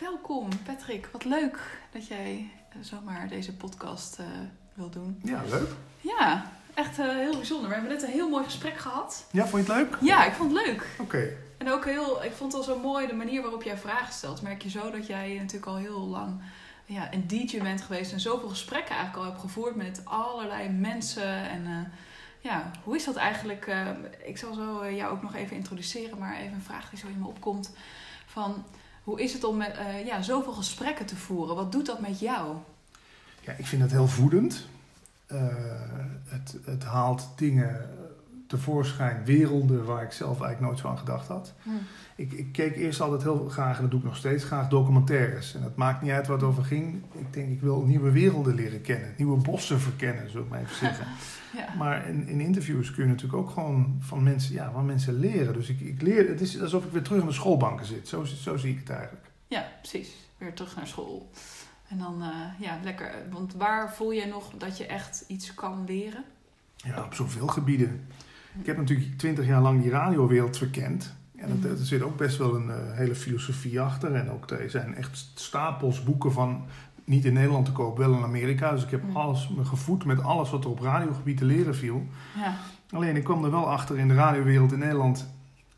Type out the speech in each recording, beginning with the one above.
Welkom Patrick, wat leuk dat jij eh, zomaar deze podcast uh, wil doen. Ja, leuk. Ja, echt uh, heel bijzonder. We hebben net een heel mooi gesprek gehad. Ja, vond je het leuk? Ja, ik vond het leuk. Oké. En ook heel, ik vond het al zo mooi de manier waarop jij vragen stelt. Merk je zo dat jij natuurlijk al heel lang ja, een DJ bent geweest en zoveel gesprekken eigenlijk al hebt gevoerd met allerlei mensen. En uh, ja, hoe is dat eigenlijk? Ik zal zo jou ook nog even introduceren, maar even een vraag die zo in me opkomt. Van hoe is het om met, uh, ja, zoveel gesprekken te voeren? Wat doet dat met jou? Ja, ik vind het heel voedend. het, het haalt dingen tevoorschijn, werelden waar ik zelf eigenlijk nooit zo aan gedacht had. Hm. Ik, ik, keek eerst altijd heel graag, en dat doe ik nog steeds graag, documentaires. En het maakt niet uit wat het over ging. Ik denk, ik wil nieuwe werelden leren kennen, nieuwe bossen verkennen, zou ik maar even zeggen. ja. Maar in, in, interviews kun je natuurlijk ook gewoon van mensen, ja, van mensen leren. Dus ik, ik leer, het is alsof ik weer terug in de schoolbanken zit. Zo, zo zie ik het eigenlijk. Ja, precies. Weer terug naar school. En dan, uh, ja, lekker. Want waar voel jij nog dat je echt iets kan leren? Ja, op zoveel gebieden. Ik heb natuurlijk twintig jaar lang die radiowereld verkend. En er zit ook best wel een uh, hele filosofie achter. En ook er zijn echt stapels boeken van, niet in Nederland te koop, wel in Amerika. Dus ik heb alles, me gevoed met alles wat er op radiogebied te leren viel. Ja. Alleen ik kwam er wel achter in de radiowereld in Nederland,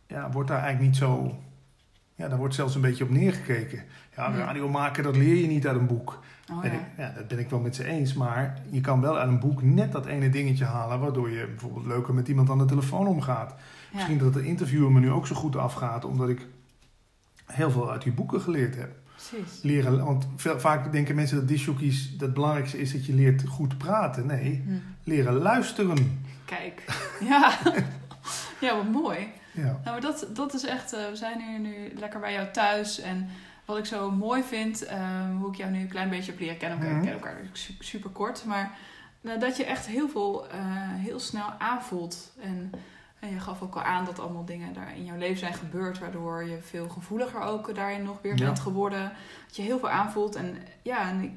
ja, wordt daar eigenlijk niet zo... Ja, daar wordt zelfs een beetje op neergekeken. Ja, radio maken, dat leer je niet uit een boek. Oh, en ja. ik, ja, dat ben ik wel met ze eens. Maar je kan wel uit een boek net dat ene dingetje halen... waardoor je bijvoorbeeld leuker met iemand aan de telefoon omgaat. Misschien dat de interviewer me nu ook zo goed afgaat... omdat ik heel veel uit die boeken geleerd heb. Precies. Leren, want veel, vaak denken mensen dat discjockeys... dat het belangrijkste is dat je leert goed praten. Nee, Hm. leren luisteren. Kijk. Ja. ja, wat mooi. Ja. Nou, maar dat, dat is echt... eh, we zijn hier nu lekker bij jou thuis. En wat ik zo mooi vind... eh, hoe ik jou nu een klein beetje heb leren kennen. Mhm. We kennen elkaar su- super kort. Maar nou, dat je echt heel veel... eh, heel snel aanvoelt. En, en je gaf ook al aan dat allemaal dingen daar in jouw leven zijn gebeurd... waardoor je veel gevoeliger ook daarin nog weer Ja. bent geworden. Dat je heel veel aanvoelt. En ja, en ik,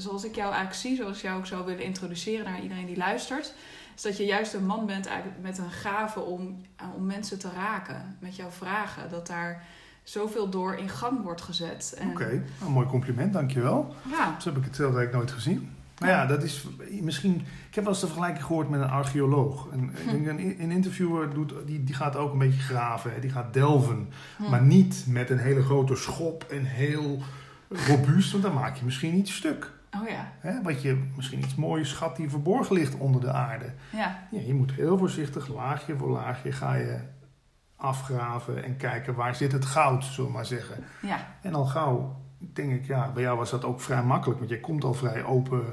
zoals ik jou eigenlijk zie... zoals ik jou ook zou willen introduceren naar iedereen die luistert... is dat je juist een man bent eigenlijk met een gave om, eh, om mensen te raken. Met jouw vragen. Dat daar zoveel door in gang wordt gezet. En, Oké, een mooi compliment, dankjewel. Ja, Zo heb ik het zelf eigenlijk nooit gezien. Nou ja, dat is misschien... Ik heb wel eens de vergelijking gehoord met een archeoloog. Denk een, een interviewer doet, die, die gaat ook een beetje graven. Hè? Die gaat delven. Hm. Maar niet met een hele grote schop en heel robuust. Want dan maak je misschien iets stuk. Oh ja, Hè? Wat je misschien iets moois schat die verborgen ligt onder de aarde. ja, Ja, je moet heel voorzichtig, laagje voor laagje, ga je afgraven en kijken waar zit het goud, zullen we maar zeggen. ja, En al gauw denk ik, ja, bij jou was dat ook vrij makkelijk, want jij komt al vrij open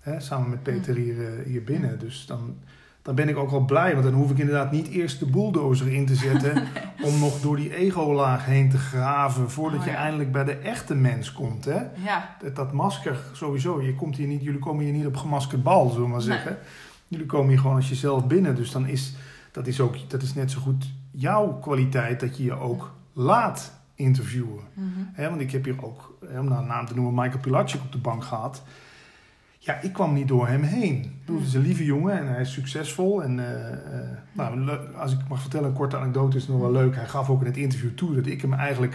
hè, samen met Peter hier, eh, hier binnen. Dus dan, dan ben ik ook al blij, want dan hoef ik inderdaad niet eerst de bulldozer in te zetten om nog door die ego-laag heen te graven voordat Oh, je eindelijk bij de echte mens komt. Hè? ja, Dat, dat masker sowieso, je komt hier niet, jullie komen hier niet op gemaskerd bal, zullen we maar Nee. zeggen. Jullie komen hier gewoon als jezelf binnen, dus dan is dat is, ook, dat is net zo goed jouw kwaliteit dat je je ook laat interviewen. mhm, want ik heb hier ook, om nou een naam te noemen, Michael Pilatschik op de bank gehad. Ja, ik kwam niet door hem heen. Ik bedoel, Het is een lieve jongen en hij is succesvol. En eh, eh, nou, le- als ik mag vertellen, een korte anekdote is nog wel leuk. Hij gaf ook in het interview toe dat ik hem eigenlijk...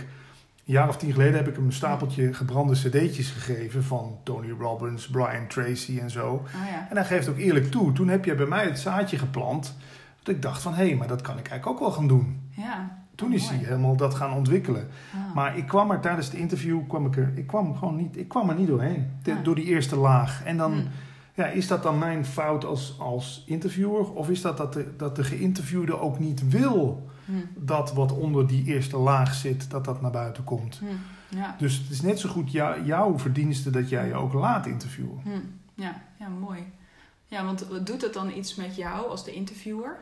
Een jaar of tien geleden heb ik hem een stapeltje gebrande cd'tjes gegeven... van Tony Robbins, Brian Tracy en zo. oh ja, En hij geeft ook eerlijk toe. Toen heb je bij mij het zaadje geplant. Dat ik dacht van, hé, maar dat kan ik eigenlijk ook wel gaan doen. ja. Toen is hij helemaal dat gaan ontwikkelen. Ah. Maar ik kwam er tijdens het interview, kwam ik er, ik kwam gewoon niet, ik kwam er niet doorheen. Ja. Door die eerste laag. En dan, Hm. ja, is dat dan mijn fout als, als interviewer? Of is dat dat de, dat de geïnterviewde ook niet wil Hm. dat wat onder die eerste laag zit, dat dat naar buiten komt? Hm. Ja. Dus het is net zo goed jou- jouw verdienste dat jij je ook laat interviewen. Ja, ja, mooi. Ja, want doet het dan iets met jou als de interviewer?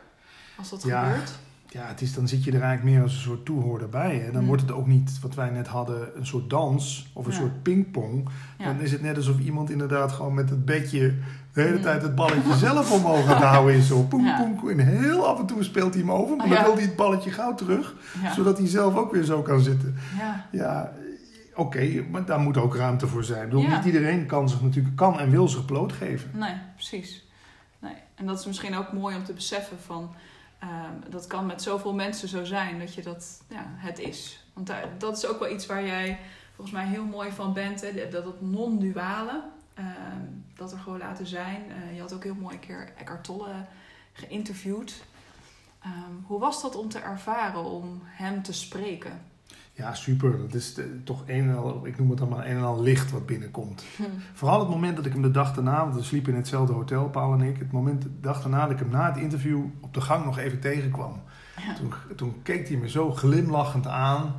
Als dat Ja. gebeurt? Ja, het is, dan zit je er eigenlijk meer als een soort toehoorder bij. Hè? Dan Hm. wordt het ook niet, wat wij net hadden, een soort dans of een Ja. soort pingpong. Ja. Dan is het net alsof iemand inderdaad gewoon met het bedje de hele Mm. tijd het balletje zelf omhoog aan het houden is. Zo poeng, Ja. poeng. En heel af en toe speelt hij hem over, maar Ja. dan wil hij het balletje gauw terug. Zodat hij zelf ook weer zo kan zitten. Ja. Ja, oké, maar daar moet ook ruimte voor zijn. Ik bedoel, niet iedereen kan zich natuurlijk, kan en wil zich blootgeven. Nee, precies. Nee. En dat is misschien ook mooi om te beseffen van... ehm, dat kan met zoveel mensen zo zijn dat je dat ja, het is. Want dat is ook wel iets waar jij volgens mij heel mooi van bent. Hè, dat het non-duale, ehm, dat er gewoon laten zijn. Eh, je had ook heel mooi een keer Eckhart Tolle geïnterviewd. Ehm, hoe was dat om te ervaren, om hem te spreken? Ja, super. Dat is de- toch een en al, ik noem het dan maar een en al licht wat binnenkomt. Vooral het moment dat ik hem de dag daarna, want we sliepen in hetzelfde hotel, Paul en ik. Het moment de dag daarna dat ik hem na het interview op de gang nog even tegenkwam. Ja. Toen, toen keek hij me zo glimlachend aan.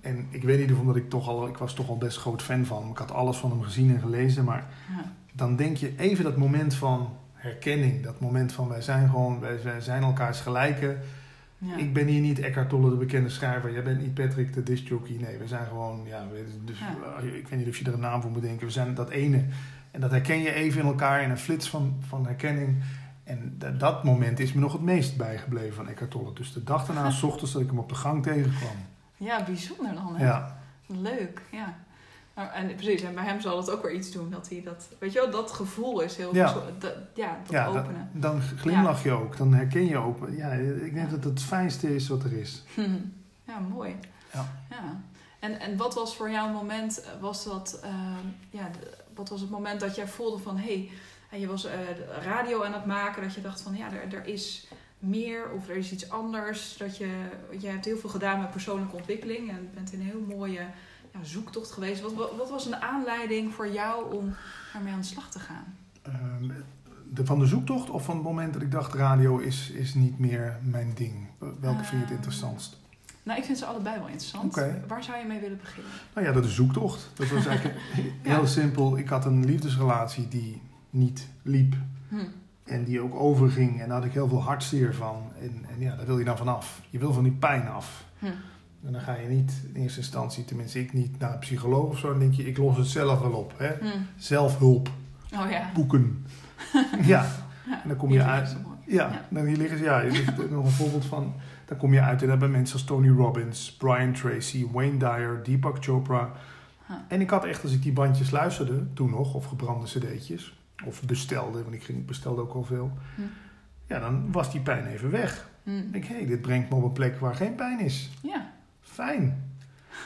En ik weet niet of omdat ik toch al, ik was toch al best groot fan van hem. Ik had alles van hem gezien en gelezen. Maar Ja. dan denk je even dat moment van herkenning. Dat moment van wij zijn gewoon, wij, wij zijn elkaars gelijken. Ja. Ik ben hier niet Eckhart Tolle, de bekende schrijver. Jij bent niet Patrick, de discjockey. Nee, we zijn gewoon, ja, dus, Ja. ik weet niet of je er een naam voor moet denken. We zijn dat ene. En dat herken je even in elkaar in een flits van, van herkenning. En da- dat moment is me nog het meest bijgebleven van Eckhart Tolle. Dus de dag daarna, s ochtends, dat ik hem op de gang tegenkwam. ja, bijzonder dan. Hè? Ja, Leuk, ja. Nou, en precies, en bij hem zal het ook weer iets doen dat hij dat, weet je wel, dat gevoel is heel, Ja. dat, ja, dat ja da- openen. dan glimlach je ook. Dan herken je ook. Ja, ik denk dat het het fijnste is wat er is. Ja, mooi. Ja. ja. En, en wat was voor jou een moment, eh, was dat, ehm, ja, wat was het moment dat jij voelde van, hé, hey, je was eh, radio aan het maken, dat je dacht van, ja, er, er is meer of er is iets anders. Dat je, je hebt heel veel gedaan met persoonlijke ontwikkeling en bent in een heel mooie ja, zoektocht geweest. Wat, wat, wat was een aanleiding voor jou om daarmee aan de slag te gaan? Ehm, de, van de zoektocht of van het moment dat ik dacht radio is, is niet meer mijn ding? Welke vind je het Ehm, interessantst? Nou, ik vind ze allebei wel interessant. Waar zou je mee willen beginnen? Nou ja, dat is zoektocht. Dat was eigenlijk heel simpel. Ik had een liefdesrelatie die niet liep. Hm. En die ook overging. En daar had ik heel veel hartzeer van. En, en ja, daar wil je dan vanaf. Je wil van die pijn af. Hm. En dan ga je niet in eerste instantie, tenminste ik niet, naar een psycholoog of zo. Dan denk je, ik los het zelf wel op. Hè? Hm. Zelfhulp, Oh ja. boeken. ja, Ja, En dan kom je uit- ja, Ja. dan hier liggen ze. Ja, is nog een voorbeeld van. Dan kom je uit en dan hebben mensen als Tony Robbins, Brian Tracy, Wayne Dyer, Deepak Chopra. Huh. En ik had echt, als ik die bandjes luisterde, toen nog, of gebrande cd'tjes, of bestelde, want ik ging, bestelde ook al veel. Hm. Ja, dan was die pijn even weg. Hm. Ik denk, hé, hey, dit brengt me op een plek waar geen pijn is. Ja. Fijn.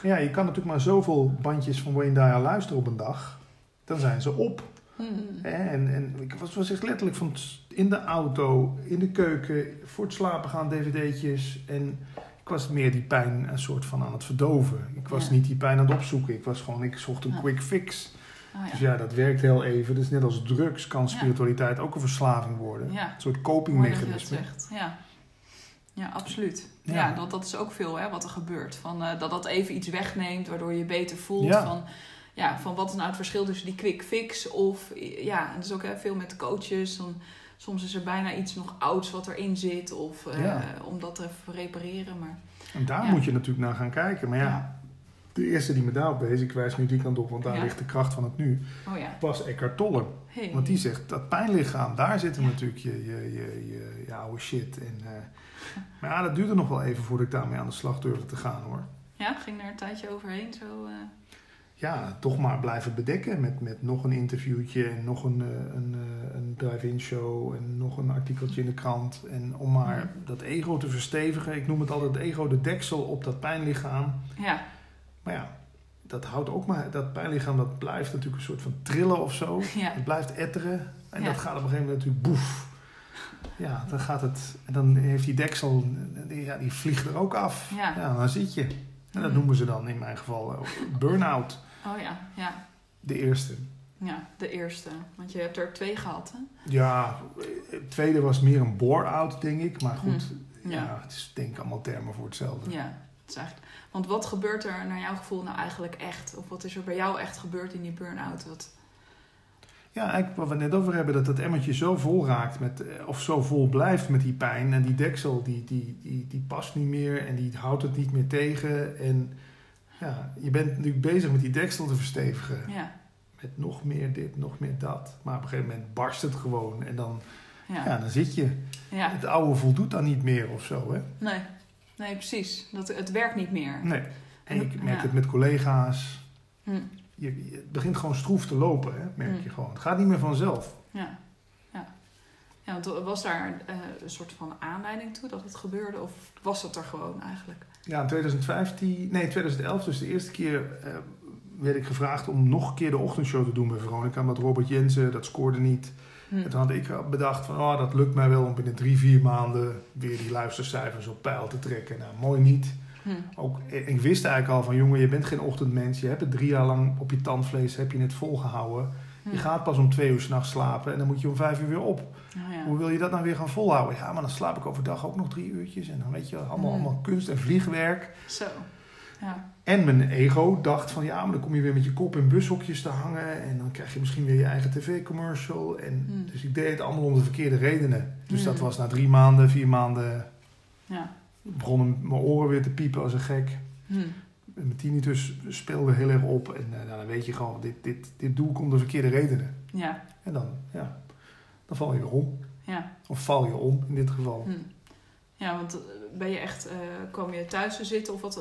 Ja, je kan natuurlijk maar zoveel bandjes van Wayne Dyer luisteren op een dag. Dan zijn ze op. Hm. Hè, En, en ik was, was echt letterlijk van in de auto, in de keuken, voor het slapen gaan dvd'tjes. En ik was meer die pijn een soort van aan het verdoven. Ik was Ja. niet die pijn aan het opzoeken. Ik was gewoon, ik zocht een Ja. quick fix. Oh, ja. Dus ja, dat werkt heel even. Dus net als drugs kan spiritualiteit ook een verslaving worden. Ja. Een soort copingmechanisme. Ja. Ja, absoluut. Ja. Ja, dat, dat is ook veel hè, wat er gebeurt. Van, eh, dat dat even iets wegneemt, waardoor je beter voelt. Ja. Van, ja, van wat is nou het verschil tussen die quick fix of... Ja, en dat is ook hè, veel met coaches. Dan, soms is er bijna iets nog ouds wat erin zit. Of eh, Ja. om dat te repareren. Maar En daar moet je natuurlijk naar gaan kijken. Maar ja, Ja. de eerste die me daarop wees, ik wijs nu die kant op, want daar Ja. ligt de kracht van het nu, oh ja. was Eckhart Tolle. Hey. Want die zegt, dat pijnlichaam, daar zit hem Ja. natuurlijk je, je, je, je, je oude shit. En, eh, maar ja, dat duurde nog wel even voordat ik daarmee aan de slag durfde te gaan hoor. Ja, ging er een tijdje overheen zo... eh, Ja, toch maar blijven bedekken met, met nog een interviewtje en nog een, eh, een, eh, een drive-in show en nog een artikeltje in de krant. En om maar dat ego te verstevigen. Ik noem het altijd het ego de deksel op dat pijnlichaam. ja, Maar ja, dat houdt ook maar, dat pijnlichaam dat blijft natuurlijk een soort van trillen of zo. ja. Het blijft etteren. En Ja. dat gaat op een gegeven moment natuurlijk boef. Ja, dan gaat het. En dan heeft die deksel, die, ja, die vliegt er ook af. Ja. dan zit je. En dat Mhm. noemen ze dan in mijn geval eh, burn-out. Oh ja, ja. De eerste. Ja, de eerste. Want je hebt er twee gehad, hè? Ja, het tweede was meer een bore-out, denk ik. Maar goed, Ja. ja. het is denk ik allemaal termen voor hetzelfde. Ja, het is eigenlijk... Want wat gebeurt er naar jouw gevoel nou eigenlijk echt? Of wat is er bij jou echt gebeurd in die burn-out? Wat... Ja, eigenlijk wat we net over hebben, dat dat emmertje zo vol raakt, met, eh, of zo vol blijft met die pijn. En die deksel, die, die, die, die past niet meer en die houdt het niet meer tegen. En ja, je bent natuurlijk bezig met die deksel te verstevigen. Ja, Met nog meer dit, nog meer dat. Maar op een gegeven moment barst het gewoon en dan, ja, ja. dan zit je. ja. Het oude voldoet dan niet meer of zo, hè? Nee, nee, precies. Dat, het werkt niet meer. Nee. En ik merk het met collega's. Hm, Je, het begint gewoon stroef te lopen, hè? merk Hm. je gewoon. Het gaat niet meer vanzelf. ja, ja. Ja, want was daar eh, een soort van aanleiding toe dat het gebeurde? Of was dat er gewoon eigenlijk? Ja, in 2015, nee, 2011, dus de eerste keer, eh, werd ik gevraagd om nog een keer de ochtendshow te doen bij Veronica. Omdat Robert Jensen, dat scoorde niet. Hm. En toen had ik bedacht van, oh, dat lukt mij wel om binnen drie, vier maanden weer die luistercijfers op peil te trekken. Nou, mooi niet. Hm. Ook, ik wist eigenlijk al van, jongen, je bent geen ochtendmens. Je hebt het drie jaar lang op je tandvlees, heb je het volgehouden. Hm. Je gaat pas om twee uur s'nachts slapen en dan moet je om vijf uur weer op. Oh, ja. Hoe wil je dat nou weer gaan volhouden? Ja, maar dan slaap ik overdag ook nog drie uurtjes. En dan weet je, allemaal, Hmm. allemaal kunst en vliegwerk. Zo. Ja. En mijn ego dacht van, ja, maar dan kom je weer met je kop in bushokjes te hangen. En dan krijg je misschien weer je eigen tv-commercial. En. Dus ik deed het allemaal om de verkeerde redenen. Dus dat was na drie maanden, vier maanden... Ja. Begonnen mijn oren weer te piepen als een gek. Hm. En Mijn tinnitus speelde heel erg op. En eh, nou, dan weet je gewoon, dit, dit, dit doe ik om de verkeerde redenen. Ja. En dan, ja, dan val je weer om. Ja. Of val je om in dit geval. Hm. Ja, want eh, ben je echt, eh kwam je thuis te zitten of wat,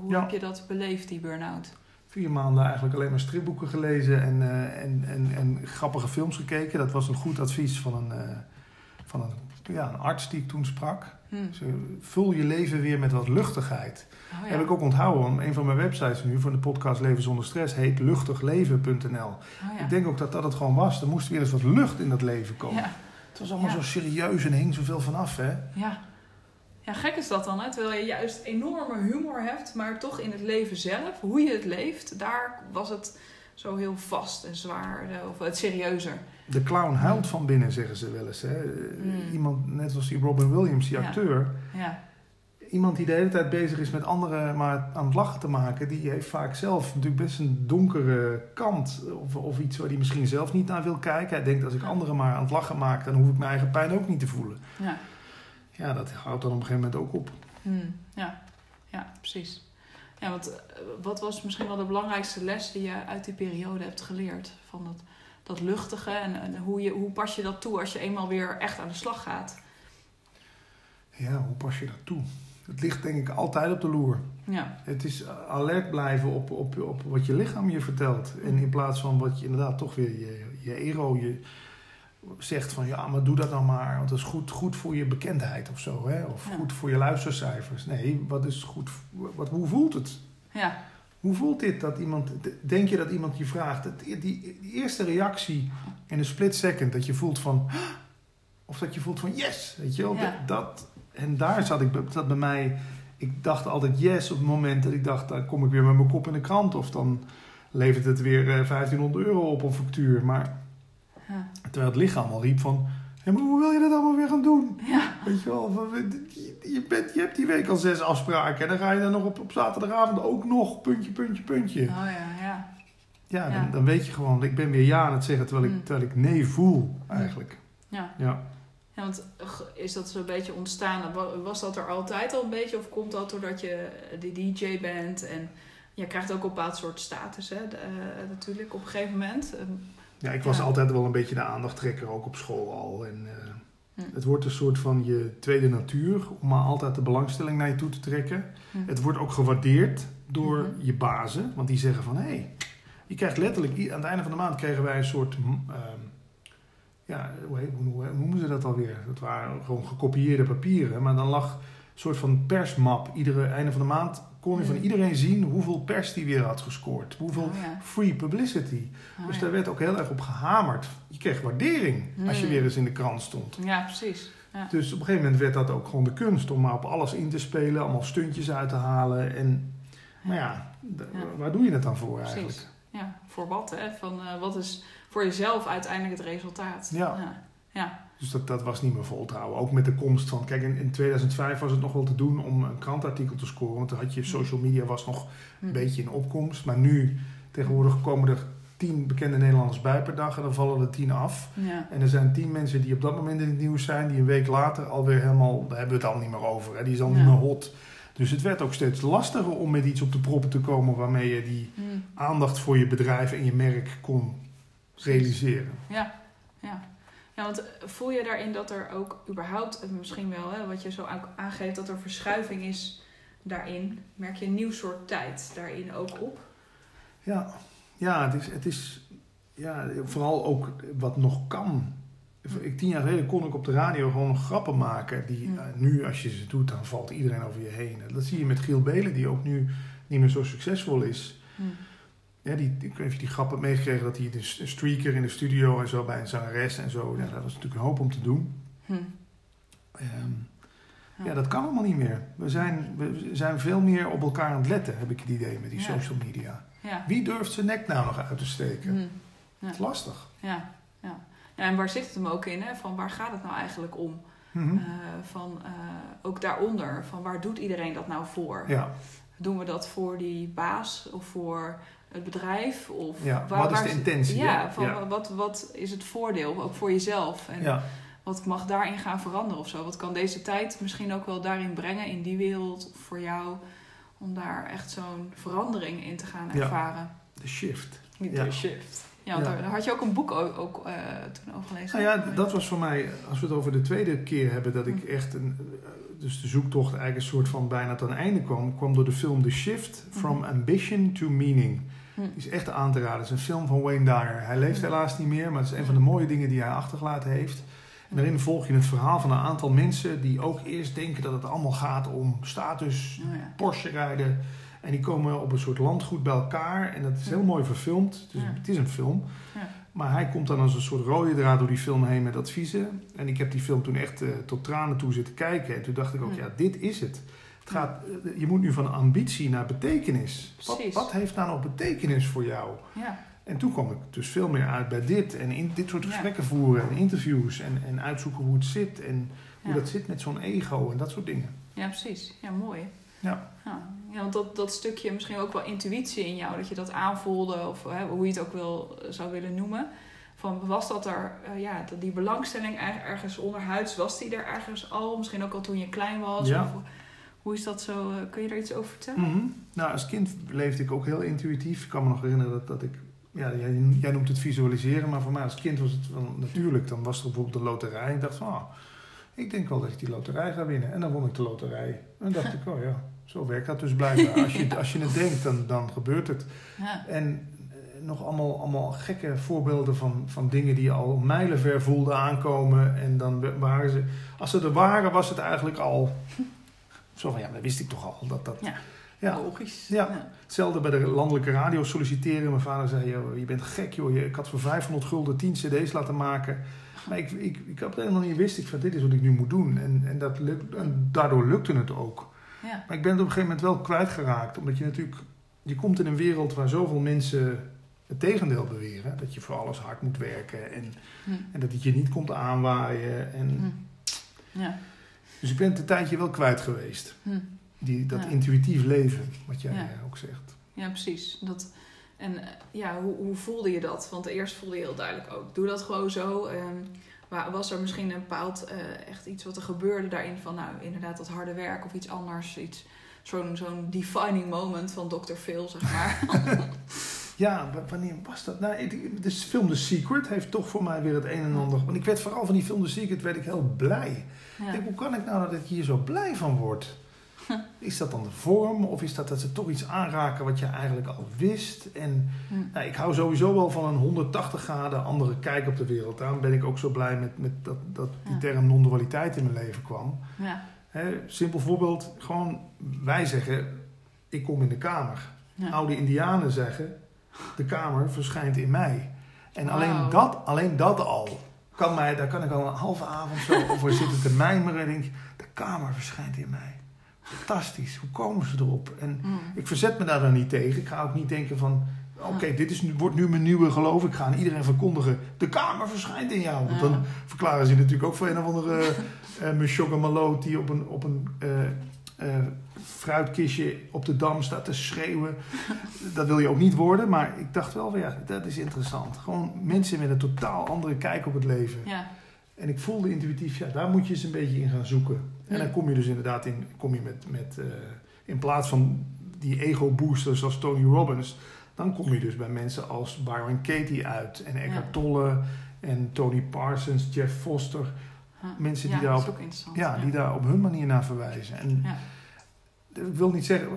hoe Ja. heb je dat beleefd, die burn-out? Vier maanden eigenlijk alleen maar stripboeken gelezen en, en, en, en grappige films gekeken. Dat was een goed advies van een, van een, ja, een arts die ik toen sprak. Hm. Dus, eh, vul je leven weer met wat luchtigheid. Oh, ja. Heb ik ook onthouden, want een van mijn websites nu voor de podcast Leven zonder stress heet luchtigleven.nl. Oh, ja. Ik denk ook dat dat het gewoon was. Er moest weer eens wat lucht in dat leven komen. ja. Het was allemaal zo serieus en hing zoveel vanaf, hè? Ja. ja, gek is dat dan, hè? terwijl je juist enorme humor hebt, maar toch in het leven zelf, hoe je het leeft, daar was het zo heel vast en zwaar, eh, of het serieuzer. De clown huilt van binnen, zeggen ze wel eens. Hè? Mm. Iemand, net als die Robin Williams, die Ja. acteur. Ja, Iemand die de hele tijd bezig is met anderen maar aan het lachen te maken, die heeft vaak zelf natuurlijk best een donkere kant. Of, of iets waar hij misschien zelf niet naar wil kijken. Hij denkt, als ik anderen maar aan het lachen maak, dan hoef ik mijn eigen pijn ook niet te voelen. ja. Ja, dat houdt dan op een gegeven moment ook op. Hm, ja. ja, precies. Ja, want eh, wat was misschien wel de belangrijkste les die je uit die periode hebt geleerd? Van dat, dat luchtige en, en hoe, je, hoe pas je dat toe als je eenmaal weer echt aan de slag gaat? Ja, hoe pas je dat toe? Het ligt denk ik altijd op de loer. Ja, Het is alert blijven op, op, op wat je lichaam je vertelt. En in plaats van wat je inderdaad toch weer je, je ego je zegt van ja, maar doe dat nou maar. Want dat is goed, goed voor je bekendheid of zo. Hè? Of Ja. goed voor je luistercijfers. Nee, wat is goed? Wat, hoe voelt het? ja, Hoe voelt dit dat iemand, denk je dat iemand je vraagt? Het, die, die eerste reactie in een split second dat je voelt van, of dat je voelt van yes, weet je wel? Ja. Dat, dat- en daar zat ik, zat bij mij, ik dacht altijd yes op het moment dat ik dacht, dan kom ik weer met mijn kop in de krant of dan levert het weer eh, 1500 euro op een factuur. Maar ja, terwijl het lichaam al riep van, hé, maar hoe wil je dat allemaal weer gaan doen? ja, Weet je wel, van, je, bent, je hebt die week al zes afspraken en dan ga je dan nog op, op zaterdagavond ook nog puntje, puntje, puntje. oh ja, ja. Ja, Ja. Dan, dan weet je gewoon, ik ben weer ja aan het zeggen terwijl ik, Mm. terwijl ik nee voel eigenlijk. Ja, Ja. ja want eh, is dat zo'n beetje ontstaan? Wa- Was dat er altijd al een beetje? Of komt dat doordat je de DJ bent en je krijgt ook een bepaald soort status, hè? de- eh, natuurlijk, op een gegeven moment. Ja, ik was Ja. altijd wel een beetje de aandachttrekker, ook op school al. En, eh, Hm. Het wordt een soort van je tweede natuur om maar altijd de belangstelling naar je toe te trekken. hm. Het wordt ook gewaardeerd door Mhm. je bazen, want die zeggen van hé, hey, je krijgt letterlijk, aan het einde van de maand kregen wij een soort, ehm, ja, hoe, hoe noemen ze dat alweer? Dat waren gewoon gekopieerde papieren, maar dan lag een soort van persmap. Iedere einde van de maand kon je van Mhm. iedereen zien hoeveel pers die weer had gescoord, hoeveel Oh ja. free publicity. Oh dus ja. daar werd ook heel erg op gehamerd. Je kreeg waardering als je Mhm. weer eens in de krant stond. Ja, precies. Ja. Dus op een gegeven moment werd dat ook gewoon de kunst om maar op alles in te spelen, allemaal stuntjes uit te halen. En, maar ja, waar doe je het dan voor Precies. eigenlijk? Ja, voor wat, hè? Van eh, wat is voor jezelf uiteindelijk het resultaat? Ja. Ja. Dus dat, dat was niet meer vol te houden. Ook met de komst van, kijk, in, in 2005 was het nog wel te doen om een krantartikel te scoren. Want dan had je social media was nog Hm. een beetje in opkomst. Maar nu, tegenwoordig komen er tien bekende Nederlanders bij per dag en dan vallen er tien af. Ja. En er zijn tien mensen die op dat moment in het nieuws zijn, die een week later alweer helemaal, daar hebben we het al niet meer over. Hè? Die is al Ja. niet meer hot. Dus het werd ook steeds lastiger om met iets op de proppen te komen waarmee je die Hm. aandacht voor je bedrijf en je merk kon realiseren. Ja, ja. Ja, want eh, voel je daarin dat er ook überhaupt, eh, misschien wel, hè, wat je zo aangeeft, dat er verschuiving is daarin? Merk je een nieuw soort tijd daarin ook op? Ja, ja, het is, het is ja, vooral ook wat nog kan. Ik, tien jaar geleden kon ik op de radio gewoon nog grappen maken. Die Ja. eh, nu, als je ze doet, dan valt iedereen over je heen. Dat zie je met Giel Belen, die ook nu niet meer zo succesvol is. Ja, die, ik weet die grap hebt meegekregen dat hij de streaker in de studio en zo bij een zangeres en zo. Ja, dat was natuurlijk een hoop om te doen. Hm. Ehm, Ja. ja, dat kan allemaal niet meer. We zijn, we zijn veel meer op elkaar aan het letten, heb ik het idee, met die Ja. social media. Ja. Wie durft zijn nek nou nog uit te steken? Hm. Het is lastig. Ja. Ja. en waar zit het hem ook in? Hè? Van waar gaat het nou eigenlijk om? Mhm. Eh, van, eh, ook daaronder, van waar doet iedereen dat nou voor? Ja, Doen we dat voor die baas of voor het bedrijf? Of Ja, wat is de intentie, Ja, van Ja. Wat, wat is het voordeel, ook voor jezelf? En ja. wat mag daarin gaan veranderen of zo? Wat kan deze tijd misschien ook wel daarin brengen, in die wereld, of voor jou, om daar echt zo'n verandering in te gaan ervaren? de shift. De shift. Ja, want Ja. Daar, daar had je ook een boek ook, ook eh, toen over gelezen. Nou ja, dat was voor mij, als we het over de tweede keer hebben, dat ik Hm. echt een, eh, dus de zoektocht eigenlijk een soort van bijna ten einde kwam, kwam door de film The Shift From Mhm. Ambition to Meaning. Hm. Die is echt aan te raden. Het is een film van Wayne Dyer. Hij leeft Hm. helaas niet meer, maar het is een van de mooie dingen die hij achtergelaten heeft. En daarin volg je het verhaal van een aantal mensen die ook eerst denken dat het allemaal gaat om status, Oh ja. Porsche rijden. En die komen op een soort landgoed bij elkaar. En dat is heel Ja. mooi verfilmd. Het is, Ja. het is een film. Ja. Maar hij komt dan als een soort rode draad door die film heen met adviezen. En ik heb die film toen echt eh, tot tranen toe zitten kijken. En toen dacht ik ook, ja, dit is het. Het gaat, eh, je moet nu van ambitie naar betekenis. Wat, heeft nou nog betekenis voor jou? Ja. En toen kwam ik dus veel meer uit bij dit. En in dit soort Ja. gesprekken voeren en interviews. En, en uitzoeken hoe het zit. En hoe Ja. dat zit met zo'n ego en dat soort dingen. ja, precies. Ja, mooi. Ja. Ja, want dat, dat stukje misschien ook wel intuïtie in jou, dat je dat aanvoelde, of hè, hoe je het ook wil, zou willen noemen. Van, was dat er, eh, ja, dat die belangstelling er- ergens onderhuids, was die er ergens al? Misschien ook al toen je klein was? Of, hoe is dat zo? eh, kun je daar iets over vertellen? Mhm. Nou, als kind leefde ik ook heel intuïtief. Ik kan me nog herinneren dat, dat ik... Ja, jij, jij noemt het visualiseren, maar voor mij als kind was het wel natuurlijk. Dan was er bijvoorbeeld een loterij. Ik dacht van, ah, ik denk wel dat ik die loterij ga winnen. En dan won ik de loterij. En dacht ik, oh ja, zo werkt dat dus blijkbaar. Als je, als je het denkt, dan, dan gebeurt het. Ja. En eh, nog allemaal, allemaal gekke voorbeelden van, van dingen die je al mijlenver voelde aankomen. En dan waren ze... Als ze er waren, was het eigenlijk al... Zo van, ja, dat wist ik toch al. Dat, dat, Ja. Ja. Logisch. Ja. Hetzelfde bij de landelijke radio solliciteren. Mijn vader zei, joh, je bent gek joh. Je- Ik had voor 500 gulden 10 cd's laten maken. Maar ik, ik, ik had helemaal niet wist. Ik van, dit is wat ik nu moet doen. En, en, dat lukt, en daardoor lukte het ook. Ja. Maar ik ben het op een gegeven moment wel kwijtgeraakt. Omdat je natuurlijk... Je komt in een wereld waar zoveel mensen het tegendeel beweren. Dat je voor alles hard moet werken. En, Hm. en dat het je niet komt aanwaaien. En, Hm. Ja. Dus ik ben het een tijdje wel kwijt geweest. Hm. Die, dat Ja. intuïtief leven, wat jij Ja. eh, ook zegt. Ja, precies. Dat, en eh, ja, hoe, hoe voelde je dat? Want eerst voelde je heel duidelijk ook. Doe dat gewoon zo. Wa- was er misschien een bepaald eh, echt iets wat er gebeurde daarin van, nou, inderdaad dat harde werk of iets anders, iets zo'n zo'n defining moment van Dr. Phil, zeg maar. Ja, wanneer was dat? Nou, de film The Secret heeft toch voor mij weer het een en ander. Want ik werd vooral van die film The Secret werd ik heel blij. Ja. denk, hoe kan ik nou dat ik hier zo blij van word? Is dat dan de vorm? Of is dat dat ze toch iets aanraken wat je eigenlijk al wist? En Hm. nou, ik hou sowieso wel van een 180 graden andere kijk op de wereld. Daarom ben ik ook zo blij met, met dat, dat die Ja. term non-dualiteit in mijn leven kwam. ja. Simpel voorbeeld, gewoon wij zeggen, ik kom in de kamer. Ja. Oude indianen zeggen, de kamer verschijnt in mij. En alleen, dat, alleen dat al, kan mij, daar kan ik al een halve avond zo over zitten te mijmeren. En denk, de kamer verschijnt in mij. Fantastisch, hoe komen ze erop? En Hm. ik verzet me daar dan niet tegen. Ik ga ook niet denken van, oké, dit is, nu- wordt nu mijn nieuwe geloof. Ik ga aan iedereen verkondigen, de kamer verschijnt in jou. Want dan verklaren ze natuurlijk ook voor een of andere uh, Maloot die op een, op een eh, eh, fruitkistje op de dam staat te schreeuwen. dat wil je ook niet worden, maar ik dacht wel van ja, dat is interessant. Gewoon mensen met een totaal andere kijk op het leven. Ja. En ik voelde intuïtief, ja, daar moet je eens een beetje in gaan zoeken. En dan kom je dus inderdaad in, kom je met, met eh, in plaats van die ego-boosters als Tony Robbins, dan kom je dus bij mensen als Byron Katie uit en Eckhart. Tolle en Tony Parsons, Jeff Foster. Huh. Mensen die ja, ook interessant. Ja, die daar op hun manier naar verwijzen. En Ja. ik wil niet zeggen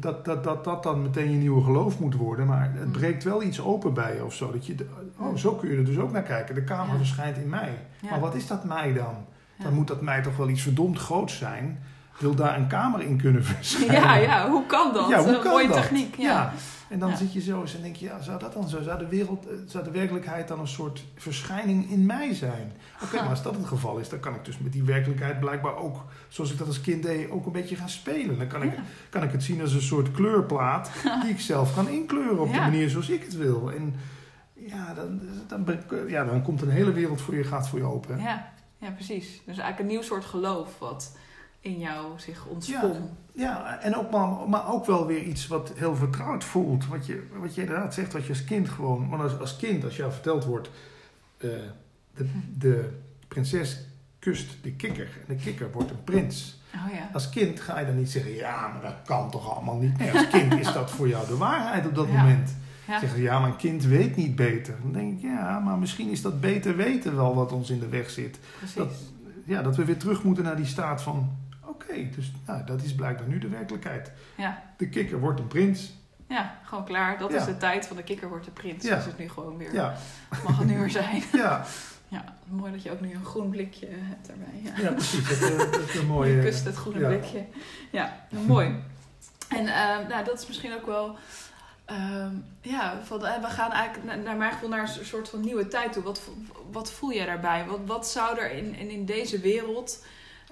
dat dat, dat dat dan meteen je nieuwe geloof moet worden, maar het Mm. breekt wel iets open bij je of zo. Dat je, oh, zo kun je er dus ook naar kijken. De kamer verschijnt in mij. Maar wat is dat mij dan? Dan moet dat mij toch wel iets verdomd groots zijn. Wil daar een kamer in kunnen verschijnen. Ja, ja, hoe kan dat? Ja, hoe Een kan mooie dat? techniek. Ja. Ja. En dan Ja. zit je zo eens en denk je, ja, zou dat dan zo? Zou de, wereld, eh, zou de werkelijkheid dan een soort verschijning in mij zijn? Oké, maar als dat het geval is, dan kan ik dus met die werkelijkheid blijkbaar ook, zoals ik dat als kind deed, ook een beetje gaan spelen. Dan kan ik, kan ik het zien als een soort kleurplaat die ik zelf kan inkleuren op de manier zoals ik het wil. En ja, dan, dan, ik- ja, dan komt een hele wereld voor je, gaat voor je open. Ja, ja, precies. Dus eigenlijk een nieuw soort geloof wat in jou zich ontspon. Ja, en ook, maar, maar ook wel weer iets wat heel vertrouwd voelt. Wat je, wat je inderdaad zegt, wat je als kind gewoon... Want als, als kind, als jou verteld wordt... eh, de, de prinses kust de kikker en de kikker wordt een prins. Oh ja. Als kind ga je dan niet zeggen... Ja, maar dat kan toch allemaal niet? Nee, als kind is dat voor jou de waarheid op dat Ja. moment. Ja. Zeggen ze, ja, maar een kind weet niet beter. Dan denk ik, ja, maar misschien is dat beter weten wel wat ons in de weg zit Precies. dat- ja, dat we weer terug moeten naar die staat van... Oké, dus nou, dat is blijkbaar nu de werkelijkheid. Ja. De kikker wordt een prins. Ja, gewoon klaar. Dat Ja. is de tijd van de kikker wordt de prins. Ja. Is het nu gewoon weer. Ja, Mag het nu weer zijn. ja, Ja, mooi dat je ook nu een groen blikje hebt daarbij. Ja. ja precies. Dat, eh, dat is een Je mooie... kust het groene ja. blikje. Ja, mooi. En eh, nou, dat is misschien ook wel... ehm, ja, van, eh, we gaan eigenlijk na- naar mijn gevoel naar een soort van nieuwe tijd toe. Wat, wat voel jij daarbij? Wat, wat zou er in, in, in deze wereld...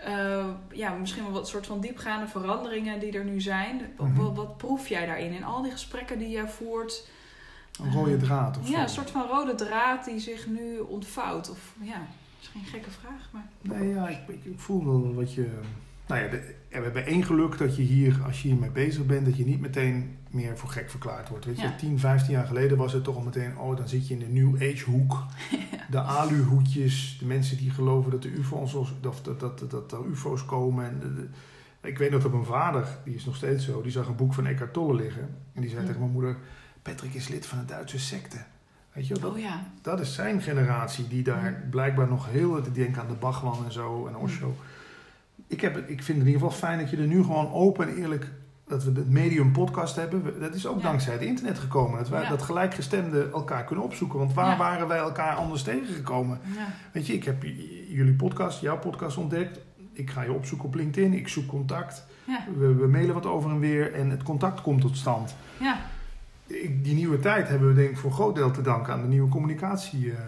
eh, ja, misschien wel wat soort van diepgaande veranderingen die er nu zijn. Wat, Mhm. wat, wat proef jij daarin? In al die gesprekken die jij voert... Een rode draad of zo. Ja, een soort van rode draad die zich nu ontvouwt. Of ja, misschien een gekke vraag, maar... Nee, ja, ik, ik, ik voel wel wat je... Nou ja, de, we hebben één geluk dat je hier, als je hiermee bezig bent... dat je niet meteen meer voor gek verklaard wordt. Weet je, Ja. 10, 15 jaar geleden was het toch al meteen... oh, dan zit je in de New Age hoek. De aluhoedjes, de mensen die geloven dat, de UFO's, of dat, dat, dat, dat er UFO's komen. En de- de- ik weet nog dat mijn vader, die is nog steeds zo... die zag een boek van Eckhart Tolle liggen. En die zei tegen mijn moeder... Patrick is lid van een Duitse secte. Weet je, dat, Oh ja, dat is zijn generatie die daar blijkbaar nog heel... Die denken aan de Bachman en zo en Osho. Ik, heb, ik vind het in ieder geval fijn dat je er nu gewoon open en eerlijk... dat we het medium podcast hebben. Dat is ook Ja. dankzij het internet gekomen. Dat wij Ja. dat gelijkgestemden elkaar kunnen opzoeken. Want waar Ja. waren wij elkaar anders tegengekomen? Weet je, ik heb jullie podcast, jouw podcast ontdekt. Ik ga je opzoeken op LinkedIn. Ik zoek contact. We, we mailen wat over en weer. En het contact komt tot stand. ja. Ik, die nieuwe tijd hebben we denk ik voor een groot deel te danken aan de nieuwe communicatiemiddelen.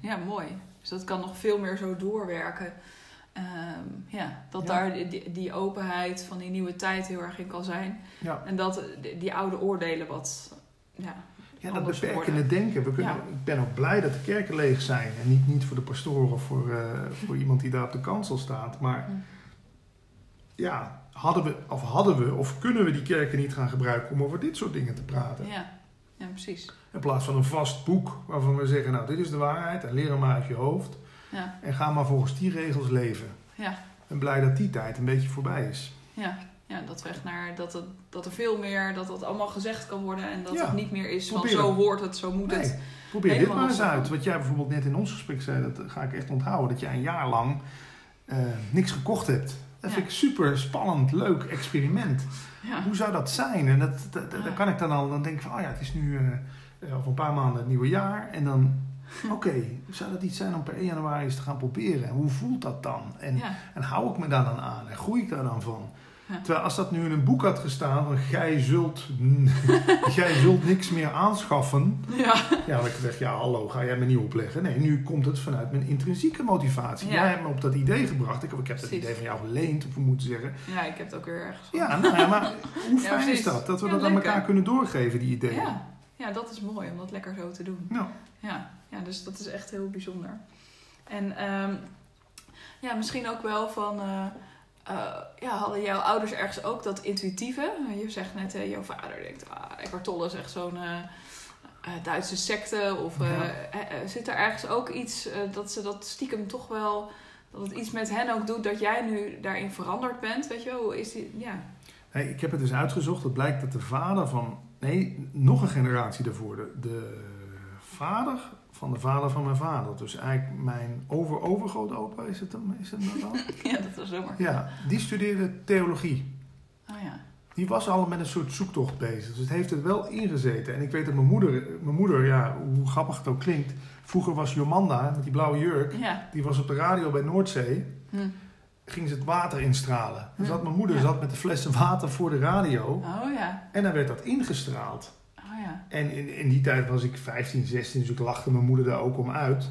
Ja, mooi. Dus dat kan nog veel meer zo doorwerken. Ehm, ja, dat Ja. daar die, die openheid van die nieuwe tijd heel erg in kan zijn. Ja. En dat die, die oude oordelen wat... Ja, Ja, dat beperkende denken. We kunnen. Ik ben ook blij dat de kerken leeg zijn. En niet, niet voor de pastoor of voor, eh, voor iemand die daar op de kansel staat. Maar Hm. ja, hadden we, of hadden we, of kunnen we die kerken niet gaan gebruiken om over dit soort dingen te praten? ja. ja precies. In plaats van een vast boek waarvan we zeggen, nou dit is de waarheid en leer hem maar uit je hoofd. Ja, En ga maar volgens die regels leven. ja, En blij dat die tijd een beetje voorbij is. ja. Ja, dat we echt naar dat, het, dat er veel meer, dat dat allemaal gezegd kan worden en dat Ja. het niet meer is van zo hoort het, zo moet Nee, het. probeer dit maar eens uit. Wat jij bijvoorbeeld net in ons gesprek zei, dat ga ik echt onthouden. Dat jij een jaar lang eh, niks gekocht hebt. Dat Ja. vind ik super spannend, leuk experiment. Ja, Hoe zou dat zijn? En dat, dat, kan ik dan al dan denk ik van, oh ja, het is nu eh, over een paar maanden het nieuwe jaar. En dan, oké, zou dat iets zijn om per 1 januari eens te gaan proberen? En hoe voelt dat dan? En, ja, en hou ik me daar dan aan? En groei ik daar dan van? Ja. Terwijl als dat nu in een boek had gestaan, van gij zult, gij zult niks meer aanschaffen. ja, Ja, dan ik zeg, ja hallo, ga jij me niet opleggen? Nee, nu komt het vanuit mijn intrinsieke motivatie. Ja. Jij hebt me op dat idee gebracht. Ik heb, ik heb dat idee van jou geleend, of we moeten zeggen. ja, ik heb het ook weer ergens van. Ja, nou ja, maar hoe Ja, fijn is dat? Dat we dat aan elkaar kunnen doorgeven, die ideeën. Ja, ja, dat is mooi om dat lekker zo te doen. Ja. Ja, ja dus dat is echt heel bijzonder. En ehm, ja, misschien ook wel van... eh, eh, ja, hadden jouw ouders ergens ook dat intuïtieve? Je zegt net, eh, jouw vader denkt... Ah, Eckhart Tolle is echt zo'n eh, Duitse secte. Of Ja. zit er ergens ook iets dat ze dat stiekem toch wel... Dat het iets met hen ook doet dat jij nu daarin veranderd bent? Weet je wel, hoe is die... Ja, Nee, ik heb het dus uitgezocht. Het blijkt dat de vader van... Nee, nog een generatie daarvoor. De, de vader van de vader van mijn vader. Dus eigenlijk mijn over-overgrootopa, is het hem, is het hem dat dan? ja dat was zomaar. Ja, die studeerde theologie. Oh ja. Die was al met een soort zoektocht bezig. Dus het heeft het wel ingezeten. En ik weet dat mijn moeder, mijn moeder, ja, hoe grappig het ook klinkt. Vroeger was Jomanda met die blauwe jurk. Ja. Die was op de radio bij Noordzee. Hm. ging ze het water instralen. Dus Hm. zat mijn moeder Ja. zat met de flessen water voor de radio. Oh ja. En dan werd dat ingestraald. Ja. En in, in die tijd was ik 15, 16, dus ik lachte mijn moeder daar ook om uit.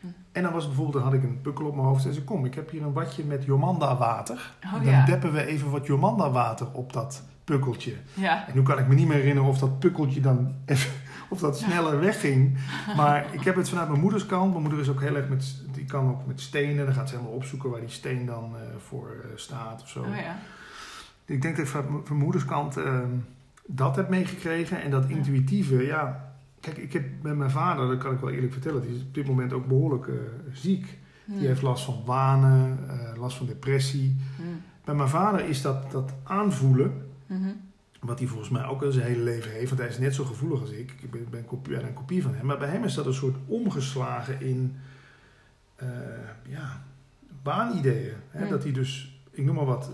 Hm. En dan was het bijvoorbeeld, dan had ik een pukkel op mijn hoofd en zei ze, kom, ik heb hier een watje met Jomanda water. Oh dan ja. deppen we even wat Jomanda water op dat pukkeltje. Ja. En nu kan ik me niet meer herinneren of dat pukkeltje dan even, of dat sneller wegging. Maar ik heb het vanuit mijn moeders kant. Mijn moeder is ook heel erg met, die kan ook met stenen. Dan gaat ze helemaal opzoeken waar die steen dan eh, voor eh, staat of zo. Oh ja. Ik denk dat ik vanuit mijn- van mijn moeders kant ehm, dat heb meegekregen. En dat intuïtieve, ja. Kijk, ik heb met mijn vader, dat kan ik wel eerlijk vertellen, die is op dit moment ook behoorlijk eh, ziek. Die heeft last van wanen, eh, last van depressie. Bij mijn vader is dat, dat aanvoelen, Mhm. wat hij volgens mij ook al zijn hele leven heeft, want hij is net zo gevoelig als ik. Ik ben, ben een, kopie, een kopie van hem. Maar bij hem is dat een soort omgeslagen in eh, ja, waanideeën. Hè? Dat hij dus, ik noem maar wat,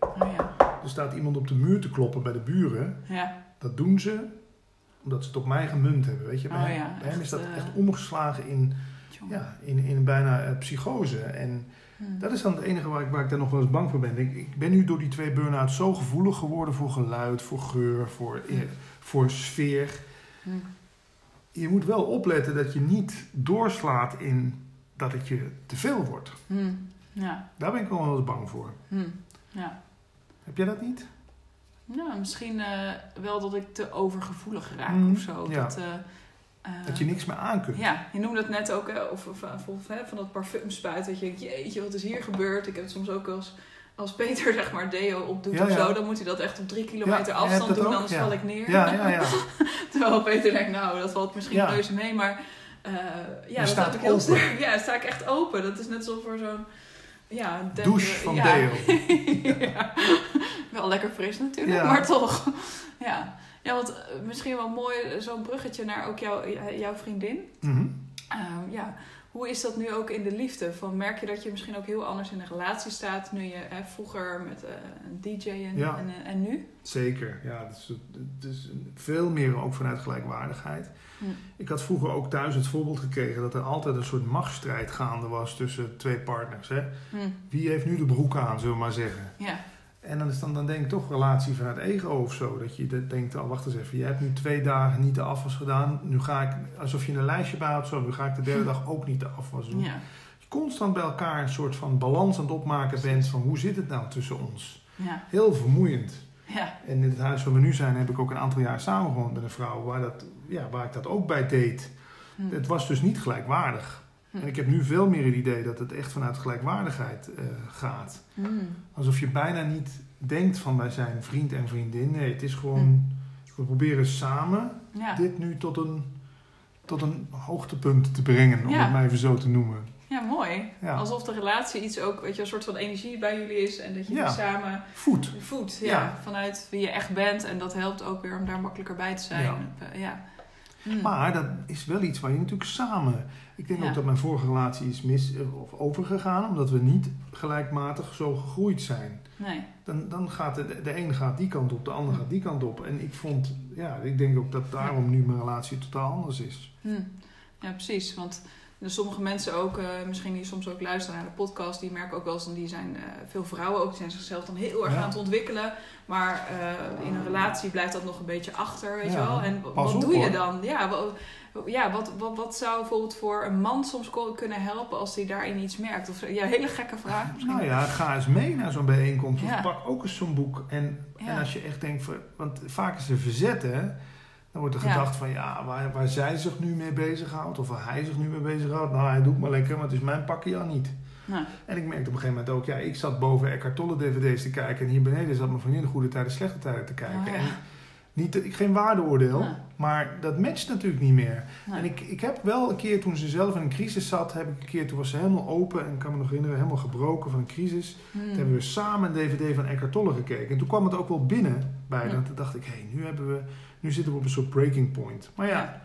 Oh ja. Er staat iemand op de muur te kloppen bij de buren. Ja. Dat doen ze omdat ze het op mij gemunt hebben. Weet je? Bij, Oh hem, is dat eh, echt omgeslagen in, Jongen. ja, in, in bijna eh, psychose. En Hm. dat is dan het enige waar ik, waar ik daar nog wel eens bang voor ben. Ik, ik ben nu door die twee burn-outs zo gevoelig geworden voor geluid, voor geur, voor, eh, voor sfeer. Hm. Je moet wel opletten dat je niet doorslaat in dat het je te veel wordt. Ja. Daar ben ik wel eens bang voor. Ja. Heb jij dat niet? Nou, misschien eh, wel dat ik te overgevoelig raak Mhm, of zo. ja. Dat, eh, eh, Dat je niks meer aan kunt. Ja, je noemde het net ook, hè, of, of, hè, van dat parfum spuit. Dat je denkt, jeetje, wat is hier gebeurd? Ik heb het soms ook als, als Peter, zeg maar, deo opdoet Ja, of ja. zo. Dan moet hij dat echt op drie kilometer afstand doen, ook, anders val ik neer. Ja, ja, ja. Terwijl Peter denkt, nou, dat valt misschien reuze mee. Maar ja, staat heb ik heel open. sterk. Ja, sta ik echt open. Dat is net zo voor zo'n... Ja, een Douche van ja. deo. ja. Wel lekker fris natuurlijk, Ja. maar toch. Ja, ja want eh, misschien wel mooi eh, zo'n bruggetje naar ook jouw, j- jouw vriendin. Mhm. Ehm, ja, hoe is dat nu ook in de liefde? Van, merk je dat je misschien ook heel anders in een relatie staat nu je hè, vroeger met eh, een DJ en, Ja. en, eh, en nu? Zeker, ja. Het is, het is veel meer ook vanuit gelijkwaardigheid. Hm. Ik had vroeger ook thuis het voorbeeld gekregen dat er altijd een soort machtsstrijd gaande was tussen twee partners. Hè? Hm, Wie heeft nu de broek aan, zullen we maar zeggen. Ja, En dan is dan, dan denk ik toch relatie vanuit ego of zo. Dat je de- denkt, oh, wacht eens even, je hebt nu twee dagen niet de afwas gedaan. Nu ga ik, alsof je een lijstje bijhoudt, zo, nu ga ik de derde dag ook niet de afwas doen. ja, Je constant bij elkaar een soort van balans aan het opmaken bent van hoe zit het nou tussen ons. ja, Heel vermoeiend. ja, En in het huis waar we nu zijn heb ik ook een aantal jaar samengewoond met een vrouw waar, dat, ja, waar ik dat ook bij deed. hm, Het was dus niet gelijkwaardig. En ik heb nu veel meer het idee dat het echt vanuit gelijkwaardigheid eh, gaat. hm, Alsof je bijna niet denkt van wij zijn vriend en vriendin. Nee, het is gewoon, we proberen samen ja. dit nu tot een, tot een hoogtepunt te brengen, om Ja. het maar even zo te noemen. Ja, mooi. Ja. Alsof de relatie iets ook, weet je, een soort van energie bij jullie is. En dat je samen Voet. voedt. Ja, Ja. Vanuit wie je echt bent. En dat helpt ook weer om daar makkelijker bij te zijn. Ja. Eh, ja. Hm. Maar dat is wel iets waar je natuurlijk samen... Ik denk Ja. ook dat mijn vorige relatie is mis of overgegaan, omdat we niet gelijkmatig zo gegroeid zijn. Nee. Dan, dan gaat de, de een gaat die kant op, de ander gaat die kant op. En ik vond, ja, ik denk ook dat daarom nu mijn relatie totaal anders is. Hm. Ja, precies. Want er sommige mensen ook, eh, misschien die soms ook luisteren naar de podcast, die merken ook wel eens, en die zijn eh, veel vrouwen ook, die zijn zichzelf dan heel erg Ja. aan het ontwikkelen. Maar eh, in een relatie blijft dat nog een beetje achter, weet je wel. En pas wat op, doe je dan? Ja, wat, ja wat, wat, wat zou bijvoorbeeld voor een man soms kunnen helpen als hij daarin iets merkt? Of, ja, hele gekke vraag misschien. Nou ja, ga eens mee naar zo'n bijeenkomst. Ja. Of pak ook eens zo'n boek. En, en als je echt denkt, van- want vaak is er verzet, hè. Dan wordt er Ja. gedacht van, ja, waar, waar zij zich nu mee bezighoudt, of waar hij zich nu mee bezighoudt. Nou, hij doet maar lekker, maar het is mijn pakje al niet. En ik merkte op een gegeven moment ook, ja, ik zat boven Eckhart Tolle dvd's te kijken. En hier beneden zat mijn vriendin de goede tijden, slechte tijden te kijken. Oh, ja. En niet, geen waardeoordeel, maar dat matcht natuurlijk niet meer. En ik, ik heb wel een keer, toen ze zelf in een crisis zat, heb ik een keer, toen was ze helemaal open en ik kan me nog herinneren, helemaal gebroken van een crisis. hm. Toen hebben we samen een dvd van Eckhart Tolle gekeken. En toen kwam het ook wel binnen bij dat Toen dacht ik, hé, nu, hebben we, nu zitten we op een soort breaking point. Maar ja,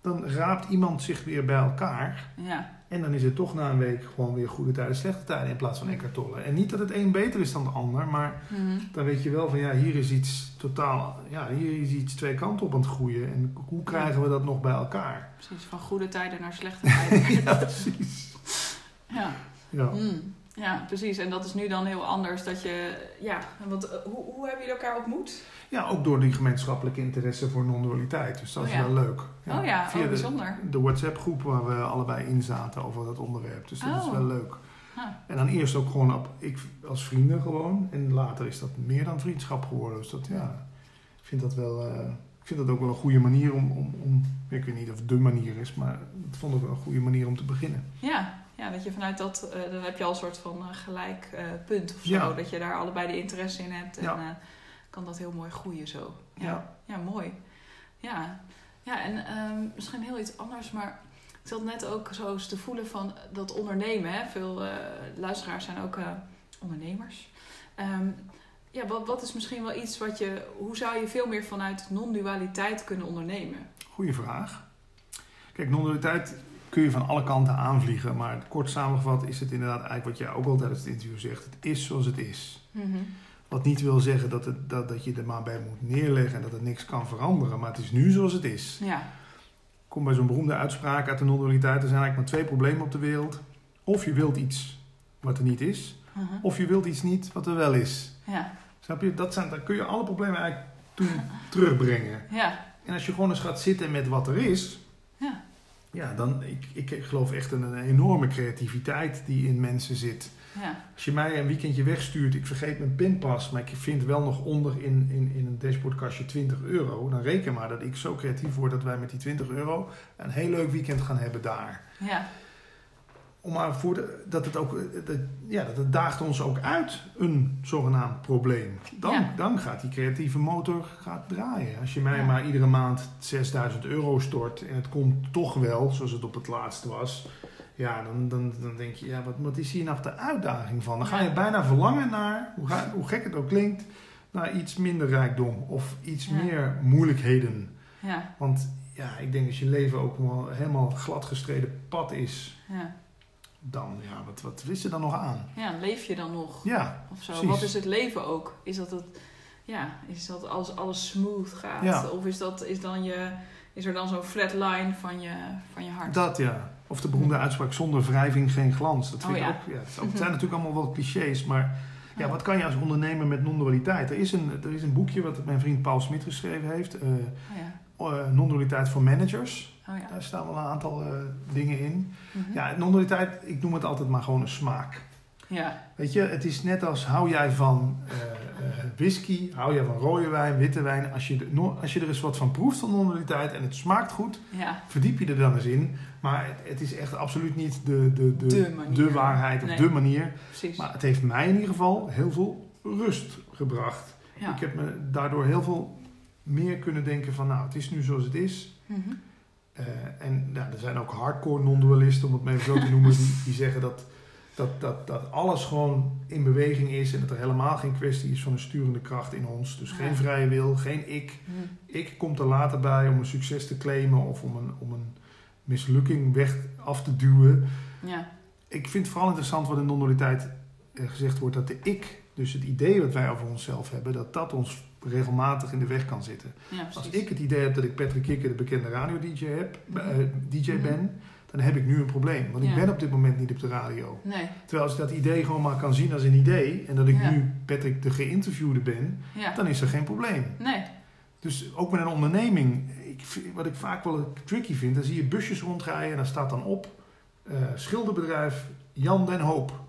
dan raapt iemand zich weer bij elkaar. ja. En dan is het toch na een week gewoon weer goede tijden, slechte tijden in plaats van Eckhart Tolle. En niet dat het een beter is dan de ander, maar Hm. dan weet je wel van ja, hier is iets totaal, ja, hier is iets twee kanten op aan het groeien. En hoe krijgen we dat nog bij elkaar? Precies, van goede tijden naar slechte tijden. ja, precies. ja. Ja. Hm. Ja, precies. En dat is nu dan heel anders dat je... Ja, want eh, hoe, hoe hebben jullie elkaar ontmoet? Ja, ook door die gemeenschappelijke interesse voor non-dualiteit. Dus dat Oh is ja. wel leuk. Oh ja, via oh, de, bijzonder. de WhatsApp-groep waar we allebei in zaten over dat onderwerp. Dus dat is Oh. wel leuk. Ah, En dan eerst ook gewoon op, ik als vrienden gewoon. En later is dat meer dan vriendschap geworden. Dus dat, ja, ik vind dat wel... eh, ik vind dat ook wel een goede manier om, om, om... Ik weet niet of het de manier is, maar ik vond het wel een goede manier om te beginnen. ja. Ja, dat je vanuit dat... eh, dan heb je al een soort van eh, gelijk eh, punt of zo. Ja. Dat je daar allebei de interesse in hebt. En Ja. kan dat heel mooi groeien zo. Ja, Ja. ja. mooi. Ja, ja en ehm, misschien heel iets anders, maar... Ik zat net ook zo eens te voelen van dat ondernemen. Hè? Veel luisteraars zijn ook ondernemers. Ehm, ja, wat, wat is misschien wel iets wat je... Hoe zou je veel meer vanuit non-dualiteit kunnen ondernemen? Goeie vraag. Kijk, non-dualiteit kun je van alle kanten aanvliegen. Maar kort samengevat is het inderdaad eigenlijk wat jij ook al tijdens het interview zegt. Het is zoals het is. Wat niet wil zeggen dat, het, dat, dat je er maar bij moet neerleggen en dat het niks kan veranderen. Maar het is nu zoals het is. Ja, Kom bij zo'n beroemde uitspraak uit de non-dualiteit. Er zijn eigenlijk maar twee problemen op de wereld. Of je wilt iets wat er niet is. Mhm. Of je wilt iets niet wat er wel is. ja, Snap je? Dat zijn, daar kun je alle problemen eigenlijk toe terugbrengen. ja, En als je gewoon eens gaat zitten met wat er is, ja, dan ik, ik geloof echt in een enorme creativiteit die in mensen zit. ja, Als je mij een weekendje wegstuurt, ik vergeet mijn pinpas, maar ik vind wel nog onder in, in, in een dashboardkastje 20 euro, dan reken maar dat ik zo creatief word dat wij met die 20 euro een heel leuk weekend gaan hebben daar. ja, Om maar voor de, dat het ook, eh, dat, ja, dat het daagt ons ook uit een zogenaamd probleem. Dan, Ja. dan gaat die creatieve motor gaat draaien. Als je mij Ja. maar iedere maand 6000 euro stort en het komt toch wel, zoals het op het laatste was. Ja, dan, dan, dan denk je, ja, wat, wat is hier nou de uitdaging van? Dan ga je bijna verlangen naar, hoe, ga- hoe gek het ook klinkt, naar iets minder rijkdom of iets Ja. meer moeilijkheden. ja, Want ja, ik denk als je leven ook wel helemaal gladgestreden pad is, ja. Dan, ja, wat, wat is er dan nog aan? Ja, leef je dan nog? Ja, Of zo. precies. Wat is het leven ook? Is dat het, ja, is dat als alles smooth gaat? Ja. Of is, dat, is, dan je, is er dan zo'n flat line van je, van je hart? dat ja. Of de beroemde uitspraak, zonder wrijving geen glans. Dat vind Oh, ik ook, ja, het zijn- het zijn natuurlijk allemaal wel clichés, maar ja, wat kan je als ondernemer met non-dualiteit? Er is een, er is een boekje wat mijn vriend Paul Smit geschreven heeft, eh, Oh ja. eh, non-dualiteit voor managers. Oh ja. Daar staan wel een aantal eh, dingen in. Mhm. Ja, non-dualiteit, ik noem het altijd maar gewoon een smaak. ja. Weet je, het is net als hou jij van eh, eh, whisky, hou jij van rode wijn, witte wijn. Als je, er- no- als je er eens wat van proeft van non-dualiteit en het smaakt goed, ja. verdiep je er dan eens in. Maar het, het is echt absoluut niet de, de, de, De waarheid of Nee. de manier. Precies. Maar het heeft mij in ieder geval heel veel rust gebracht. ja. Ik heb me daardoor heel veel meer kunnen denken van nou, het is nu zoals het is. Mhm. Eh, en nou, er zijn ook hardcore non-dualisten, om het maar even zo te noemen, die, die zeggen dat, dat, dat, dat alles gewoon in beweging is en dat er helemaal geen kwestie is van een sturende kracht in ons. Dus geen Ja. vrije wil, geen ik. Mhm. Ik komt er later bij om een succes te claimen of om een, om een mislukking weg af te duwen. Ja. Ik vind het vooral interessant wat in non-dualiteit eh, gezegd wordt dat de ik, dus het idee wat wij over onszelf hebben, dat dat ons regelmatig in de weg kan zitten. ja, Als ik het idee heb dat ik Patrick Kikker, de bekende radio-dj heb, eh, DJ Mhm. ben, dan heb ik nu een probleem. Want ik ben op dit moment niet op de radio. Nee. Terwijl als ik dat idee gewoon maar kan zien als een idee en dat ik Ja. nu Patrick de geïnterviewde ben, Ja. dan is er geen probleem. Nee. Dus ook met een onderneming, ik, wat ik vaak wel tricky vind, dan zie je busjes rondrijden en dan staat dan op eh, schilderbedrijf Jan den Hoop.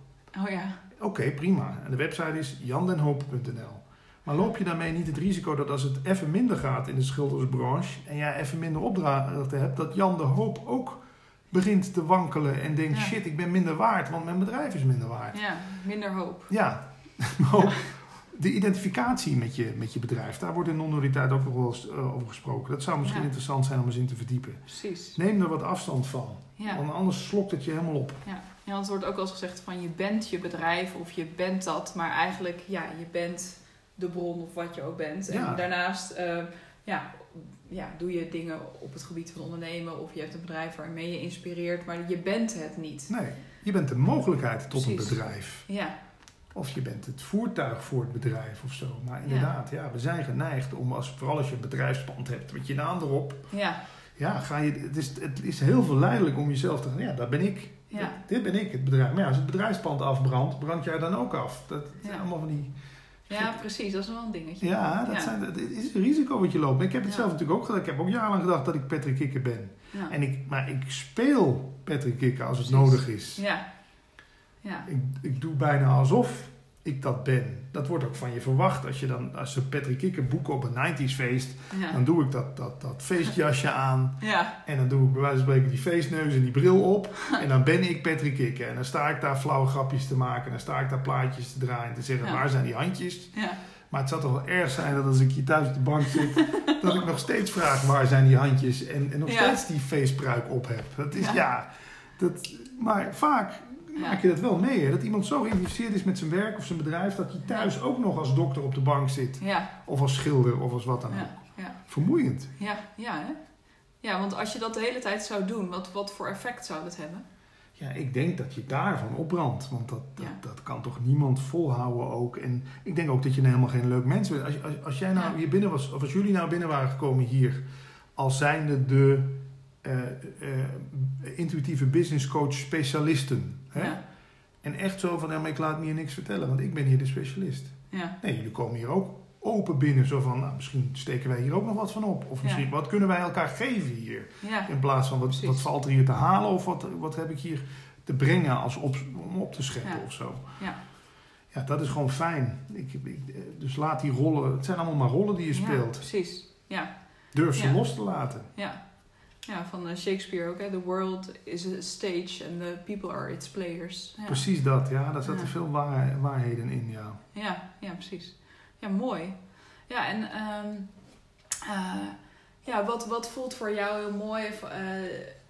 Oh ja. Oké, prima. En de website is jandenhoop.nl. Maar loop je daarmee niet het risico dat als het even minder gaat in de schildersbranche en jij even minder opdrachten hebt, dat Jan de Hoop ook begint te wankelen en denkt: Ja. shit, ik ben minder waard, want mijn bedrijf is minder waard. Ja. Minder hoop. Ja, maar ook de identificatie met je, met je bedrijf, daar wordt in non-dualiteit ook nog wel eens eh, over gesproken. Dat zou misschien Ja. interessant zijn om eens in te verdiepen. Precies. Neem er wat afstand van, want anders slokt het je helemaal op. Ja. ja, want het wordt ook wel eens gezegd van je bent je bedrijf of je bent dat, maar eigenlijk ja, je bent de bron of wat je ook bent. Ja. En daarnaast eh, ja, ja, doe je dingen op het gebied van ondernemen of je hebt een bedrijf waarmee je inspireert, maar je bent het niet. Nee, je bent de mogelijkheid tot een bedrijf. Ja, Of je bent het voertuig voor het bedrijf of zo. Maar inderdaad, ja. we zijn geneigd om, als, vooral als je een bedrijfspand hebt met je naam erop. ja, Ja, ga je, het, is, het is heel verleidelijk om jezelf te gaan, ja, daar ben ik. Ja. Dat- dit ben ik, het bedrijf. Maar ja, als het bedrijfspand afbrandt, brand jij dan ook af. Dat zijn Ja. allemaal van die... ja, precies. Dat is wel een dingetje. Ja, dat, Ja. Zijn, dat is een risico wat je loopt. Maar ik heb het Ja. zelf natuurlijk ook gedaan. Ik heb ook jarenlang gedacht dat ik Patrick Kikker ben. Ja. En ik, maar ik speel Patrick Kikker als het Precies. nodig is. Ja. Ja. Ik, ik doe bijna alsof ik dat ben. Dat wordt ook van je verwacht. Als je dan, als ze Patrick Kikker boeken op een 90s feest, Ja. dan doe ik dat, dat, dat feestjasje aan. Ja. En dan doe ik bij wijze van spreken die feestneus en die bril op. En dan ben ik Patrick Kikker. En dan sta ik daar flauwe grapjes te maken. En dan sta ik daar plaatjes te draaien. En te zeggen, Ja. waar zijn die handjes? Ja. Maar het zou toch wel erg zijn dat als ik hier thuis op de bank zit... dat ik nog steeds vraag, waar zijn die handjes? En, en nog steeds die feestpruik op heb. Dat is, Ja. dat, maar vaak. Maak je dat wel mee. Hè? Dat iemand zo geïnteresseerd is met zijn werk of zijn bedrijf... dat hij thuis ook nog als dokter op de bank zit. Of als schilder of als wat dan ook. Ja. Ja. Vermoeiend. Ja. Ja, hè? Ja, want als je dat de hele tijd zou doen, wat, wat voor effect zou dat hebben? Ja, ik denk dat je daarvan opbrandt. Want dat, dat, Ja. dat kan toch niemand volhouden ook. En ik denk ook dat je helemaal geen leuk mens bent. Als, als, als jij nou Ja. hier binnen was, of als jullie nou binnen waren gekomen hier... als zijnde de eh, intuïtieve business coach specialisten. Hè? Ja. En echt zo van, ja, maar ik laat me hier niks vertellen, want ik ben hier de specialist. Ja. Nee, jullie komen hier ook open binnen. Zo van, nou, misschien steken wij hier ook nog wat van op. Of misschien, wat kunnen wij elkaar geven hier? Ja. In plaats van, wat, wat valt er hier te halen? Of wat, wat heb ik hier te brengen als op, om op te scheppen Ja. of zo? Ja. Ja, dat is gewoon fijn. Ik, ik, dus laat die rollen, het zijn allemaal maar rollen die je Ja, speelt. precies. Ja. Durf ze los te laten. Ja. Ja, van eh, Shakespeare ook, hè. The world is a stage and the people are its players. Ja. Precies dat, ja. Daar zitten Ja. veel waar, waarheden in, ja. Ja, ja, precies. Ja, mooi. Ja, en ehm, eh, ja, wat, wat voelt voor jou heel mooi, eh,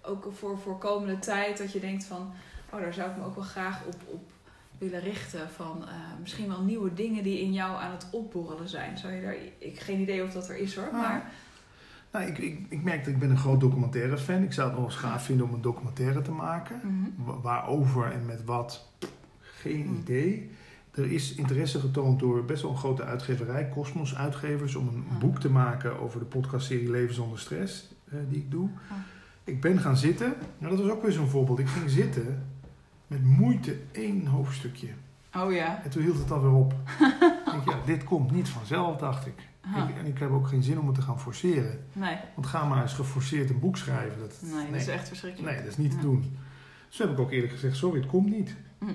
ook voor, voor komende tijd, dat je denkt van, oh, daar zou ik me ook wel graag op, op willen richten. Van misschien wel nieuwe dingen die in jou aan het opborrelen zijn. Zou je daar, ik geen idee of dat er is hoor, Ah. maar Nou, ik, ik, ik merk dat ik ben een groot documentaire fan. Ik zou het nog eens gaaf vinden om een documentaire te maken. Mhm. Wa- Waarover en met wat, geen Hmm. idee. Er is interesse getoond door best wel een grote uitgeverij, Cosmos Uitgevers, om een Ah. boek te maken over de podcastserie Leven zonder stress, eh, die ik doe. Ah. Ik ben gaan zitten, nou dat was ook weer zo'n voorbeeld. Ik ging zitten met moeite één hoofdstukje. Oh ja. En toen hield het alweer op. ik ja, dit komt niet vanzelf, dacht ik. Huh. ik. En ik heb ook geen zin om het te gaan forceren. Nee, Want ga maar eens geforceerd een boek schrijven. Dat, nee, dat is echt verschrikkelijk. nee, dat is niet te doen. Dus heb ik ook eerlijk gezegd, sorry, het komt niet. Hm.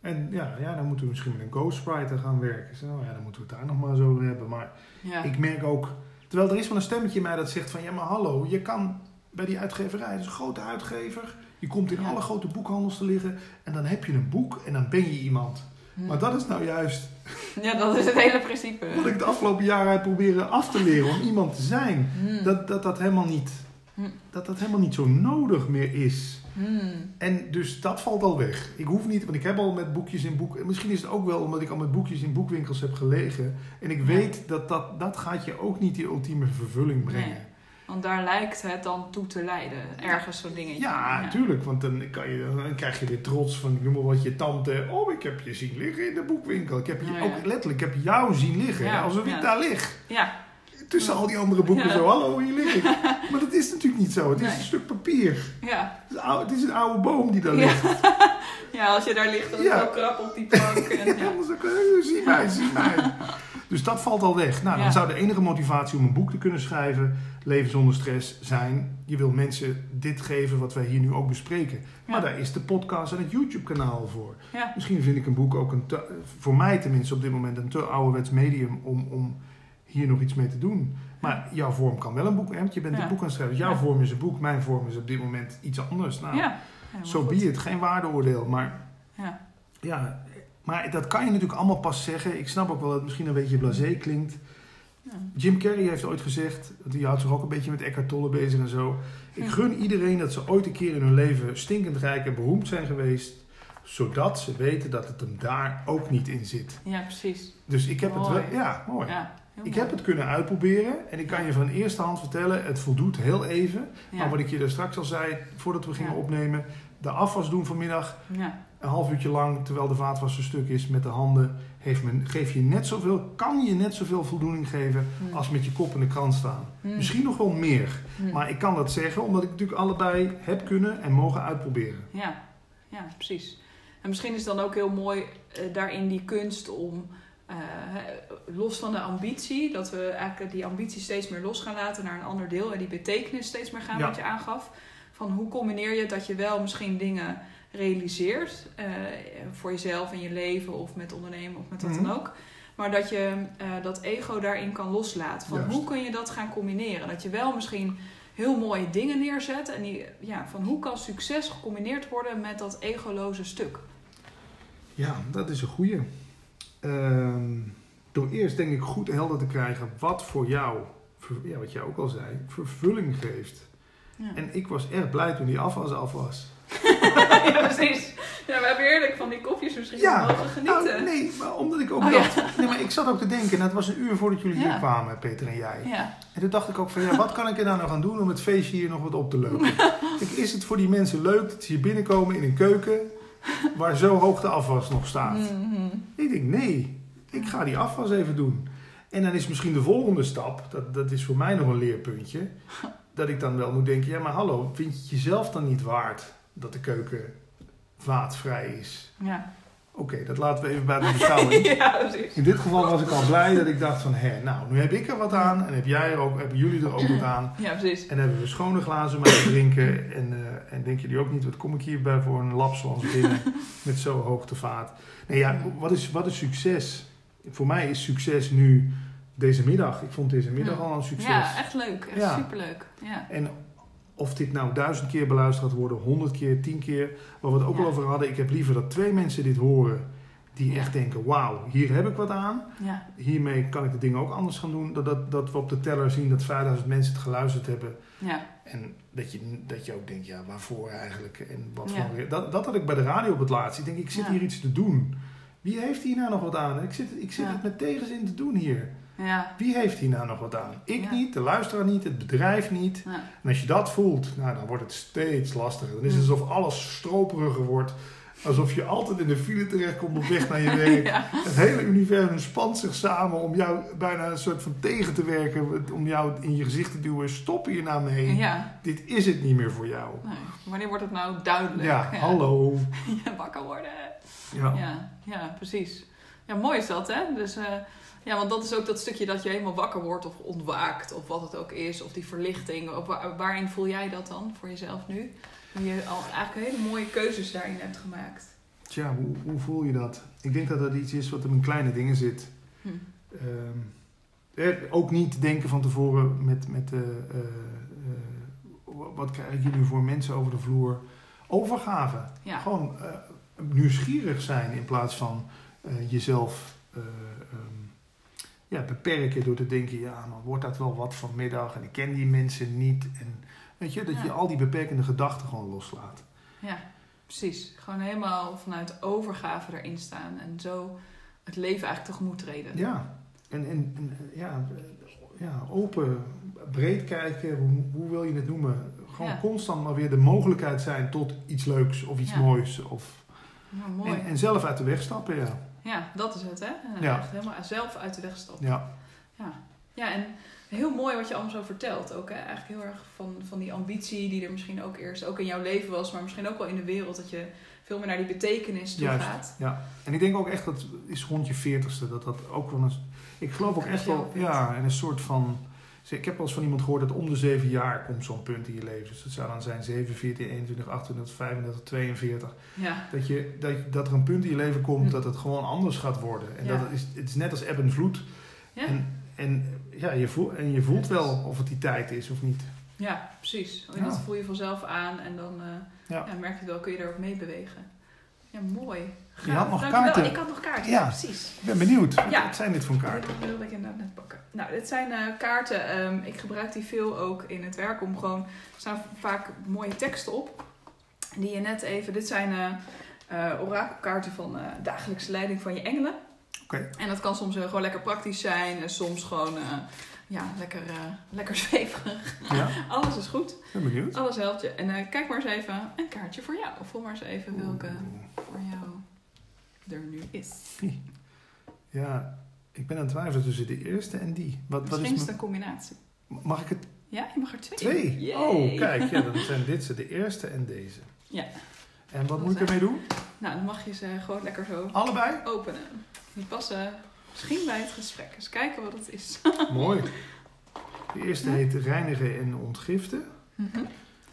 En ja, ja, dan moeten we misschien met een ghostwriter gaan werken. Nou ja, dan moeten we het daar nog maar eens over hebben. Maar Ja. ik merk ook... Terwijl er is wel een stemmetje in mij dat zegt van... Ja, maar hallo, je kan bij die uitgeverij... Dat is een grote uitgever. Je komt in Ja. alle grote boekhandels te liggen. En dan heb je een boek en dan ben je iemand. Hm. Maar dat is nou juist Ja, dat is het hele principe. wat ik de afgelopen jaren heb proberen af te leren. Om iemand te zijn. Hm. Dat dat, dat, helemaal, niet, Hm. dat dat helemaal niet zo nodig meer is. En dus dat valt al weg. Ik hoef niet, want ik heb al met boekjes in boek. Misschien is het ook wel omdat ik al met boekjes in boekwinkels heb gelegen. En ik weet dat, dat dat gaat je ook niet die ultieme vervulling brengen. Nee. Want daar lijkt het dan toe te leiden. Ergens zo'n dingetje. Ja, natuurlijk. Want dan, kan je, dan krijg je weer trots van, ik noem maar wat, je tante. Oh, ik heb je zien liggen in de boekwinkel. Ik heb je Ja, ja. ook letterlijk, ik heb jou zien liggen. Ja, alsof ik ja. daar lig. Ja, Tussen al die andere boeken Ja. zo, hallo, hier lig ik. Maar dat is natuurlijk niet zo. Het is Nee. een stuk papier. ja. Het is, oude- het is een oude boom die daar Ja. ligt. ja, als je daar ligt, dan is Ja. het wel krap op die plank. En, Ja, ja. anders ook, zie mij, zie mij. Dus dat valt al weg. Nou, dan zou de enige motivatie om een boek te kunnen schrijven, Leven zonder stress, zijn. Je wil mensen dit geven wat wij hier nu ook bespreken. Maar daar is de podcast en het YouTube-kanaal voor. Ja. Misschien vind ik een boek ook een te, voor mij tenminste op dit moment een te ouderwets medium om, om hier nog iets mee te doen. Maar jouw vorm kan wel een boek, hè, want je bent een boek aan het schrijven. Jouw vorm is een boek, mijn vorm is op dit moment iets anders. Nou, zo goed. be it. Geen waardeoordeel, maar Ja. Maar dat kan je natuurlijk allemaal pas zeggen. Ik snap ook wel dat het misschien een beetje blasé klinkt. Ja. Jim Carrey heeft ooit gezegd, die houdt zich ook een beetje met Eckhart Tolle bezig en zo. Ik gun iedereen dat ze ooit een keer in hun leven stinkend rijk en beroemd zijn geweest. Zodat ze weten dat het hem daar ook niet in zit. ja, precies. Dus ik heb het wel, ja, mooi. Ja, Ik heb het kunnen uitproberen en ik kan je van eerste hand vertellen, het voldoet heel even. Ja. Maar wat ik je daar straks al zei, voordat we gingen Ja. opnemen, de afwas doen vanmiddag, Ja. Een half uurtje lang, terwijl de vaatwasser stuk is met de handen, heeft men, geef je net zoveel, kan je net zoveel voldoening geven Hm. als met je kop in de krant staan. Hm. Misschien nog wel meer. Hm. Maar ik kan dat zeggen omdat ik natuurlijk allebei heb kunnen en mogen uitproberen. Ja. ja, precies. En misschien is het dan ook heel mooi eh, daarin die kunst om, eh, los van de ambitie, dat we eigenlijk die ambitie steeds meer los gaan laten naar een ander deel en die betekenis steeds meer gaan, Ja. wat je aangaf. Van hoe combineer je dat je wel misschien dingen realiseert eh, voor jezelf in je leven of met ondernemen of met wat Mhm. dan ook. Maar dat je eh, dat ego daarin kan loslaten. Van Juist. hoe kun je dat gaan combineren? Dat je wel misschien heel mooie dingen neerzet. En die, ja, van hoe kan succes gecombineerd worden met dat egoloze stuk? Ja, dat is een goeie. Ehm, door eerst denk ik goed helder te krijgen wat voor jou, ja, wat jij ook al zei, vervulling geeft. Ja, En ik was echt blij toen die afwas af was. ja precies. Ja, we hebben heerlijk van die kopjes misschien Ja, mogen genieten. Nou, nee, maar omdat ik ook Oh, ja. dacht... Nee, maar ik zat ook te denken, en het was een uur voordat jullie Ja. hier kwamen, Peter en jij. Ja, En toen dacht ik ook van, ja, wat kan ik er nou nog aan doen om het feestje hier nog wat op te leuken? Kijk, is het voor die mensen leuk dat ze hier binnenkomen in een keuken waar zo hoog de afwas nog staat? Mhm. Ik denk, nee, ik ga die afwas even doen. En dan is misschien de volgende stap, dat, dat is voor mij nog een leerpuntje, dat ik dan wel moet denken, ja maar hallo, vind je het jezelf dan niet waard dat de keuken vaatvrij is? ja. Oké, dat laten we even bij de beschouwing. ja, precies. In dit geval was ik al blij dat ik dacht van, hé, nou, nu heb ik er wat aan en heb jij er ook, hebben jullie er ook wat aan. Ja, precies. En hebben we schone glazen te drinken. En, eh, en denken jullie ook niet, wat kom ik hierbij voor een lapswans binnen met zo hoog de vaat. Nee ja, wat is, wat is succes? Voor mij is succes nu deze middag. Ik vond deze middag Ja. al een succes. Ja, echt leuk. Echt Ja. superleuk. Ja. En of dit nou duizend keer beluisterd gaat worden, honderd keer, tien keer. Waar we het ook Ja. al over hadden. Ik heb liever dat twee mensen dit horen. Die echt denken, wauw, hier heb ik wat aan. Ja. Hiermee kan ik de dingen ook anders gaan doen. Dat, dat, dat we op de teller zien dat 5000 mensen het geluisterd hebben. Ja. En dat je, dat je ook denkt, ja, waarvoor eigenlijk? En wat Ja. Dat, dat had ik bij de radio op het laatst. Ik denk, ik zit hier iets te doen. Wie heeft hier nou nog wat aan? Ik zit, ik zit het met tegenzin te doen hier. Ja. Wie heeft hier nou nog wat aan? Ik Ja. niet, de luisteraar niet, het bedrijf niet. Ja. En als je dat voelt, nou, dan wordt het steeds lastiger. Dan is het alsof alles stroperiger wordt. Alsof je altijd in de file terechtkomt op weg naar je werk. Ja. Het hele universum spant zich samen om jou bijna een soort van tegen te werken. Om jou in je gezicht te duwen. Stop hier nou mee. Ja. Dit is het niet meer voor jou. Nee. Wanneer wordt het nou duidelijk? Ja, hallo. Ja, wakker worden. Ja. Ja, ja, precies. Ja, mooi is dat, hè? Dus, eh, ja, want dat is ook dat stukje dat je helemaal wakker wordt of ontwaakt, of wat het ook is, of die verlichting. Of waar- waarin voel jij dat dan voor jezelf nu? Nu je al eigenlijk hele mooie keuzes daarin hebt gemaakt. Tja, hoe, hoe voel je dat? Ik denk dat dat iets is wat hem in kleine dingen zit. Hm. Ehm, eh, ook niet denken van tevoren met, met eh, eh, eh, wat krijg ik nu voor mensen over de vloer. Overgave. Ja, Gewoon nieuwsgierig zijn in plaats van jezelf ja, beperken door te denken, ja, maar wordt dat wel wat vanmiddag en ik ken die mensen niet. En weet je, dat Ja. je al die beperkende gedachten gewoon loslaat. ja, precies. Gewoon helemaal vanuit overgave erin staan en zo het leven eigenlijk tegemoet treden. Ja, en, en, en ja, ja, open, breed kijken, hoe, hoe wil je het noemen? Gewoon Ja. constant maar weer de mogelijkheid zijn tot iets leuks of iets Ja. moois. Of, Ja, mooi. en, en zelf uit de weg stappen, ja. Ja, dat is het, hè? Ja. Echt helemaal zelf uit de weg stappen. Ja, Ja. ja, en heel mooi wat je allemaal zo vertelt. Ook hè? eigenlijk heel erg van, van die ambitie die er misschien ook eerst ook in jouw leven was, maar misschien ook wel in de wereld. Dat je veel meer naar die betekenis toe Juist. gaat. ja. En ik denk ook echt dat is rond je veertigste dat dat ook wel een... Ik geloof ook echt wel, ja, en een soort van... Ik heb wel eens van iemand gehoord dat om de zeven jaar komt zo'n punt in je leven. Dus dat zou dan zijn 7, 14, 21, 28, 35, 42. Ja, Dat, je, dat, dat er een punt in je leven komt Hm. dat het gewoon anders gaat worden. En Ja. dat het is, het is net als ebb en vloed. ja. En, en, ja, je voelt, en je voelt wel of het die tijd is of niet. ja precies. En dat voel je vanzelf aan en dan Ja. ja. merk je het wel, kun je erop meebewegen. Ja, mooi. Je had nog Dankjewel. kaarten. Ik had nog kaarten, Ja. ja, precies. Ik ben benieuwd. Wat, Ja. wat zijn dit voor kaarten? Dat wilde ik inderdaad net pakken. Nou, dit zijn eh, kaarten. ehm, ik gebruik die veel ook in het werk om gewoon... Er staan vaak mooie teksten op. Die je net even... Dit zijn eh, eh, orakelkaarten van dagelijkse leiding van je engelen. Oké. En dat kan soms gewoon lekker praktisch zijn. En soms gewoon... ja, lekker, eh, lekker zweverig. Ja, Alles is goed. ben benieuwd. Alles helpt je. En kijk maar eens even een kaartje voor jou. Voel maar eens even welke Oeh. voor jou er nu is. Ja, ik ben aan het twijfelen tussen de eerste en die. Wat, wat Misschien is is het een combinatie. Mag ik het Ja, je mag er twee. twee? Yay. Oh, kijk. Ja, dan zijn dit ze. De eerste en deze. Ja. En wat moet ik ermee doen? Nou, dan mag je ze gewoon lekker zo Allebei? openen. Die passen misschien bij het gesprek. Eens kijken wat het is. Mooi. De eerste heet reinigen en ontgiften. Mhm.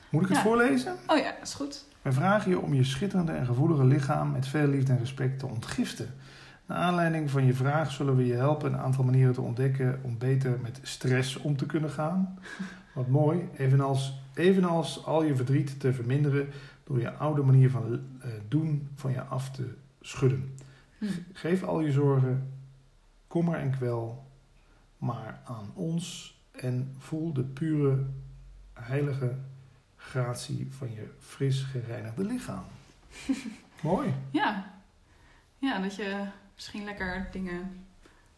Moet ik het Ja. voorlezen? Oh ja, is goed. Wij vragen je om je schitterende en gevoelige lichaam met veel liefde en respect te ontgiften. Naar aanleiding van je vraag zullen we je helpen een aantal manieren te ontdekken om beter met stress om te kunnen gaan. Wat mooi, evenals, evenals al je verdriet te verminderen door je oude manier van eh, doen van je af te schudden. Hm. Geef al je zorgen, kommer en kwel, maar aan ons en voel de pure, heilige gratie van je fris gereinigde lichaam. Mooi. Ja. Ja, dat je misschien lekker dingen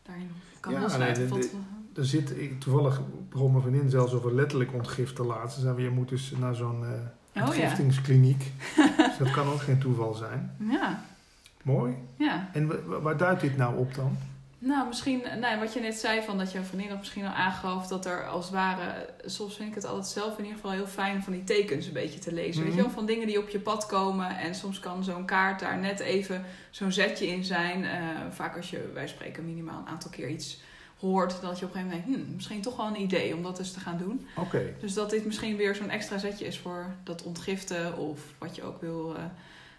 daarin kan Ja, nee, de- Tot- Er zit, ik, toevallig begon mijn vriendin zelfs over letterlijk ontgiften laatst. Ze zei, je moet dus naar zo'n eh Oh ja. ontgiftingskliniek. dus dat kan ook geen toeval zijn. Ja, Mooi. ja. En wa- wa- waar duidt dit nou op dan? Nou, misschien, nou, wat je net zei, van dat je vriendin dat misschien al aangaf, dat er als het ware, soms vind ik het altijd zelf in ieder geval heel fijn van die tekens een beetje te lezen. Weet je wel, Mhm. van dingen die op je pad komen en soms kan zo'n kaart daar net even zo'n zetje in zijn. Eh, vaak als je, wij spreken minimaal een aantal keer iets hoort, dat je op een gegeven moment denkt, hmm, misschien toch wel een idee om dat eens te gaan doen. Oké. Dus dat dit misschien weer zo'n extra zetje is voor dat ontgiften of wat je ook wil, eh,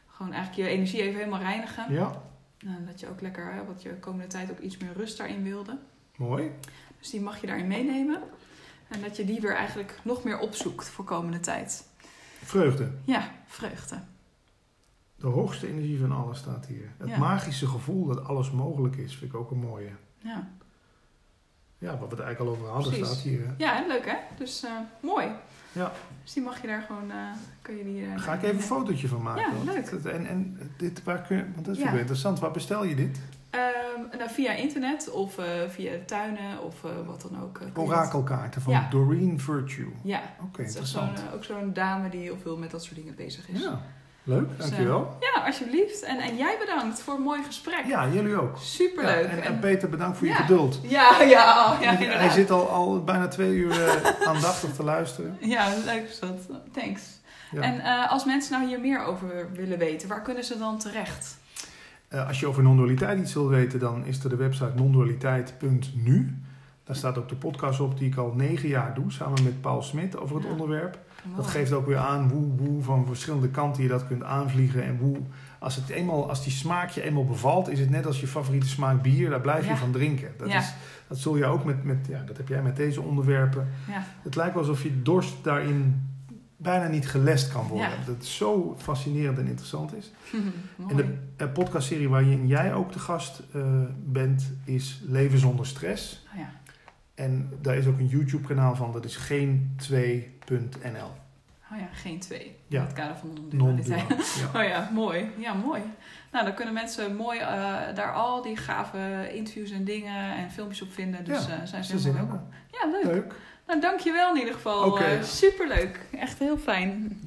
gewoon eigenlijk je energie even helemaal reinigen. Ja, dat je ook lekker, hè, wat je de komende tijd ook iets meer rust daarin wilde. mooi. Dus die mag je daarin meenemen. En dat je die weer eigenlijk nog meer opzoekt voor komende tijd. Vreugde. Ja, vreugde. De hoogste energie van alles staat hier. Het Ja. magische gevoel dat alles mogelijk is, vind ik ook een mooie. Ja, Ja, wat we het eigenlijk al over hadden, Precies. staat hier. hè. ja leuk hè? Dus eh, mooi. Ja. Dus die mag je daar gewoon, kun je die... eh, Ga ik even een fotootje van maken. Ja, leuk. En, en dit, waar kun je, want dat is Ja. wel interessant. Waar bestel je dit? Ehm, nou, via internet of eh, via tuinen of wat dan ook. Orakelkaarten van Ja. Doreen Virtue. Ja, Oké, zo'n, interessant. ook zo'n dame die heel veel met dat soort dingen bezig is. Ja, leuk. Dus, Dankjewel. Ja, alsjeblieft. En, en jij bedankt voor een mooi gesprek. Ja, jullie ook. Superleuk. Ja, en, en Peter, bedankt voor je geduld. ja, ja, ja, hij zit al, al bijna twee uur eh, aandachtig te luisteren. Ja, leuk is dat. Thanks. En eh, als mensen nou hier meer over willen weten, waar kunnen ze dan terecht? Eh, als je over non-dualiteit iets wil weten, dan is er de website nondualiteit.nu. Daar staat ook de podcast op die ik al negen jaar doe, samen met Paul Smit over het Ja. Dat geeft ook weer aan hoe, hoe van verschillende kanten je dat kunt aanvliegen. En hoe, als, het eenmaal, als die smaak je eenmaal bevalt, is het net als je favoriete smaak bier. Daar blijf je van drinken. Dat, Ja. is, dat zul je ook met, met, ja, dat heb jij met deze onderwerpen. Ja. Het lijkt wel alsof je dorst daarin bijna niet gelest kan worden. Dat het zo fascinerend en interessant is. En de podcastserie waarin jij ook de gast eh, bent, is Leven zonder stress. Oh ja. En daar is ook een YouTube kanaal van, dat is geen2.nl. Oh ja, geen twee. Ja. In het kader van non-dualiteit. Non-dual. Ja. Oh ja, mooi. Ja, mooi. Nou, dan kunnen mensen mooi eh, daar al die gave interviews en dingen en filmpjes op vinden. Dus Ja, eh, zijn ze helemaal welkom. Ja, leuk. Leuk. Nou, dankjewel in ieder geval. Eh, superleuk. Echt heel fijn.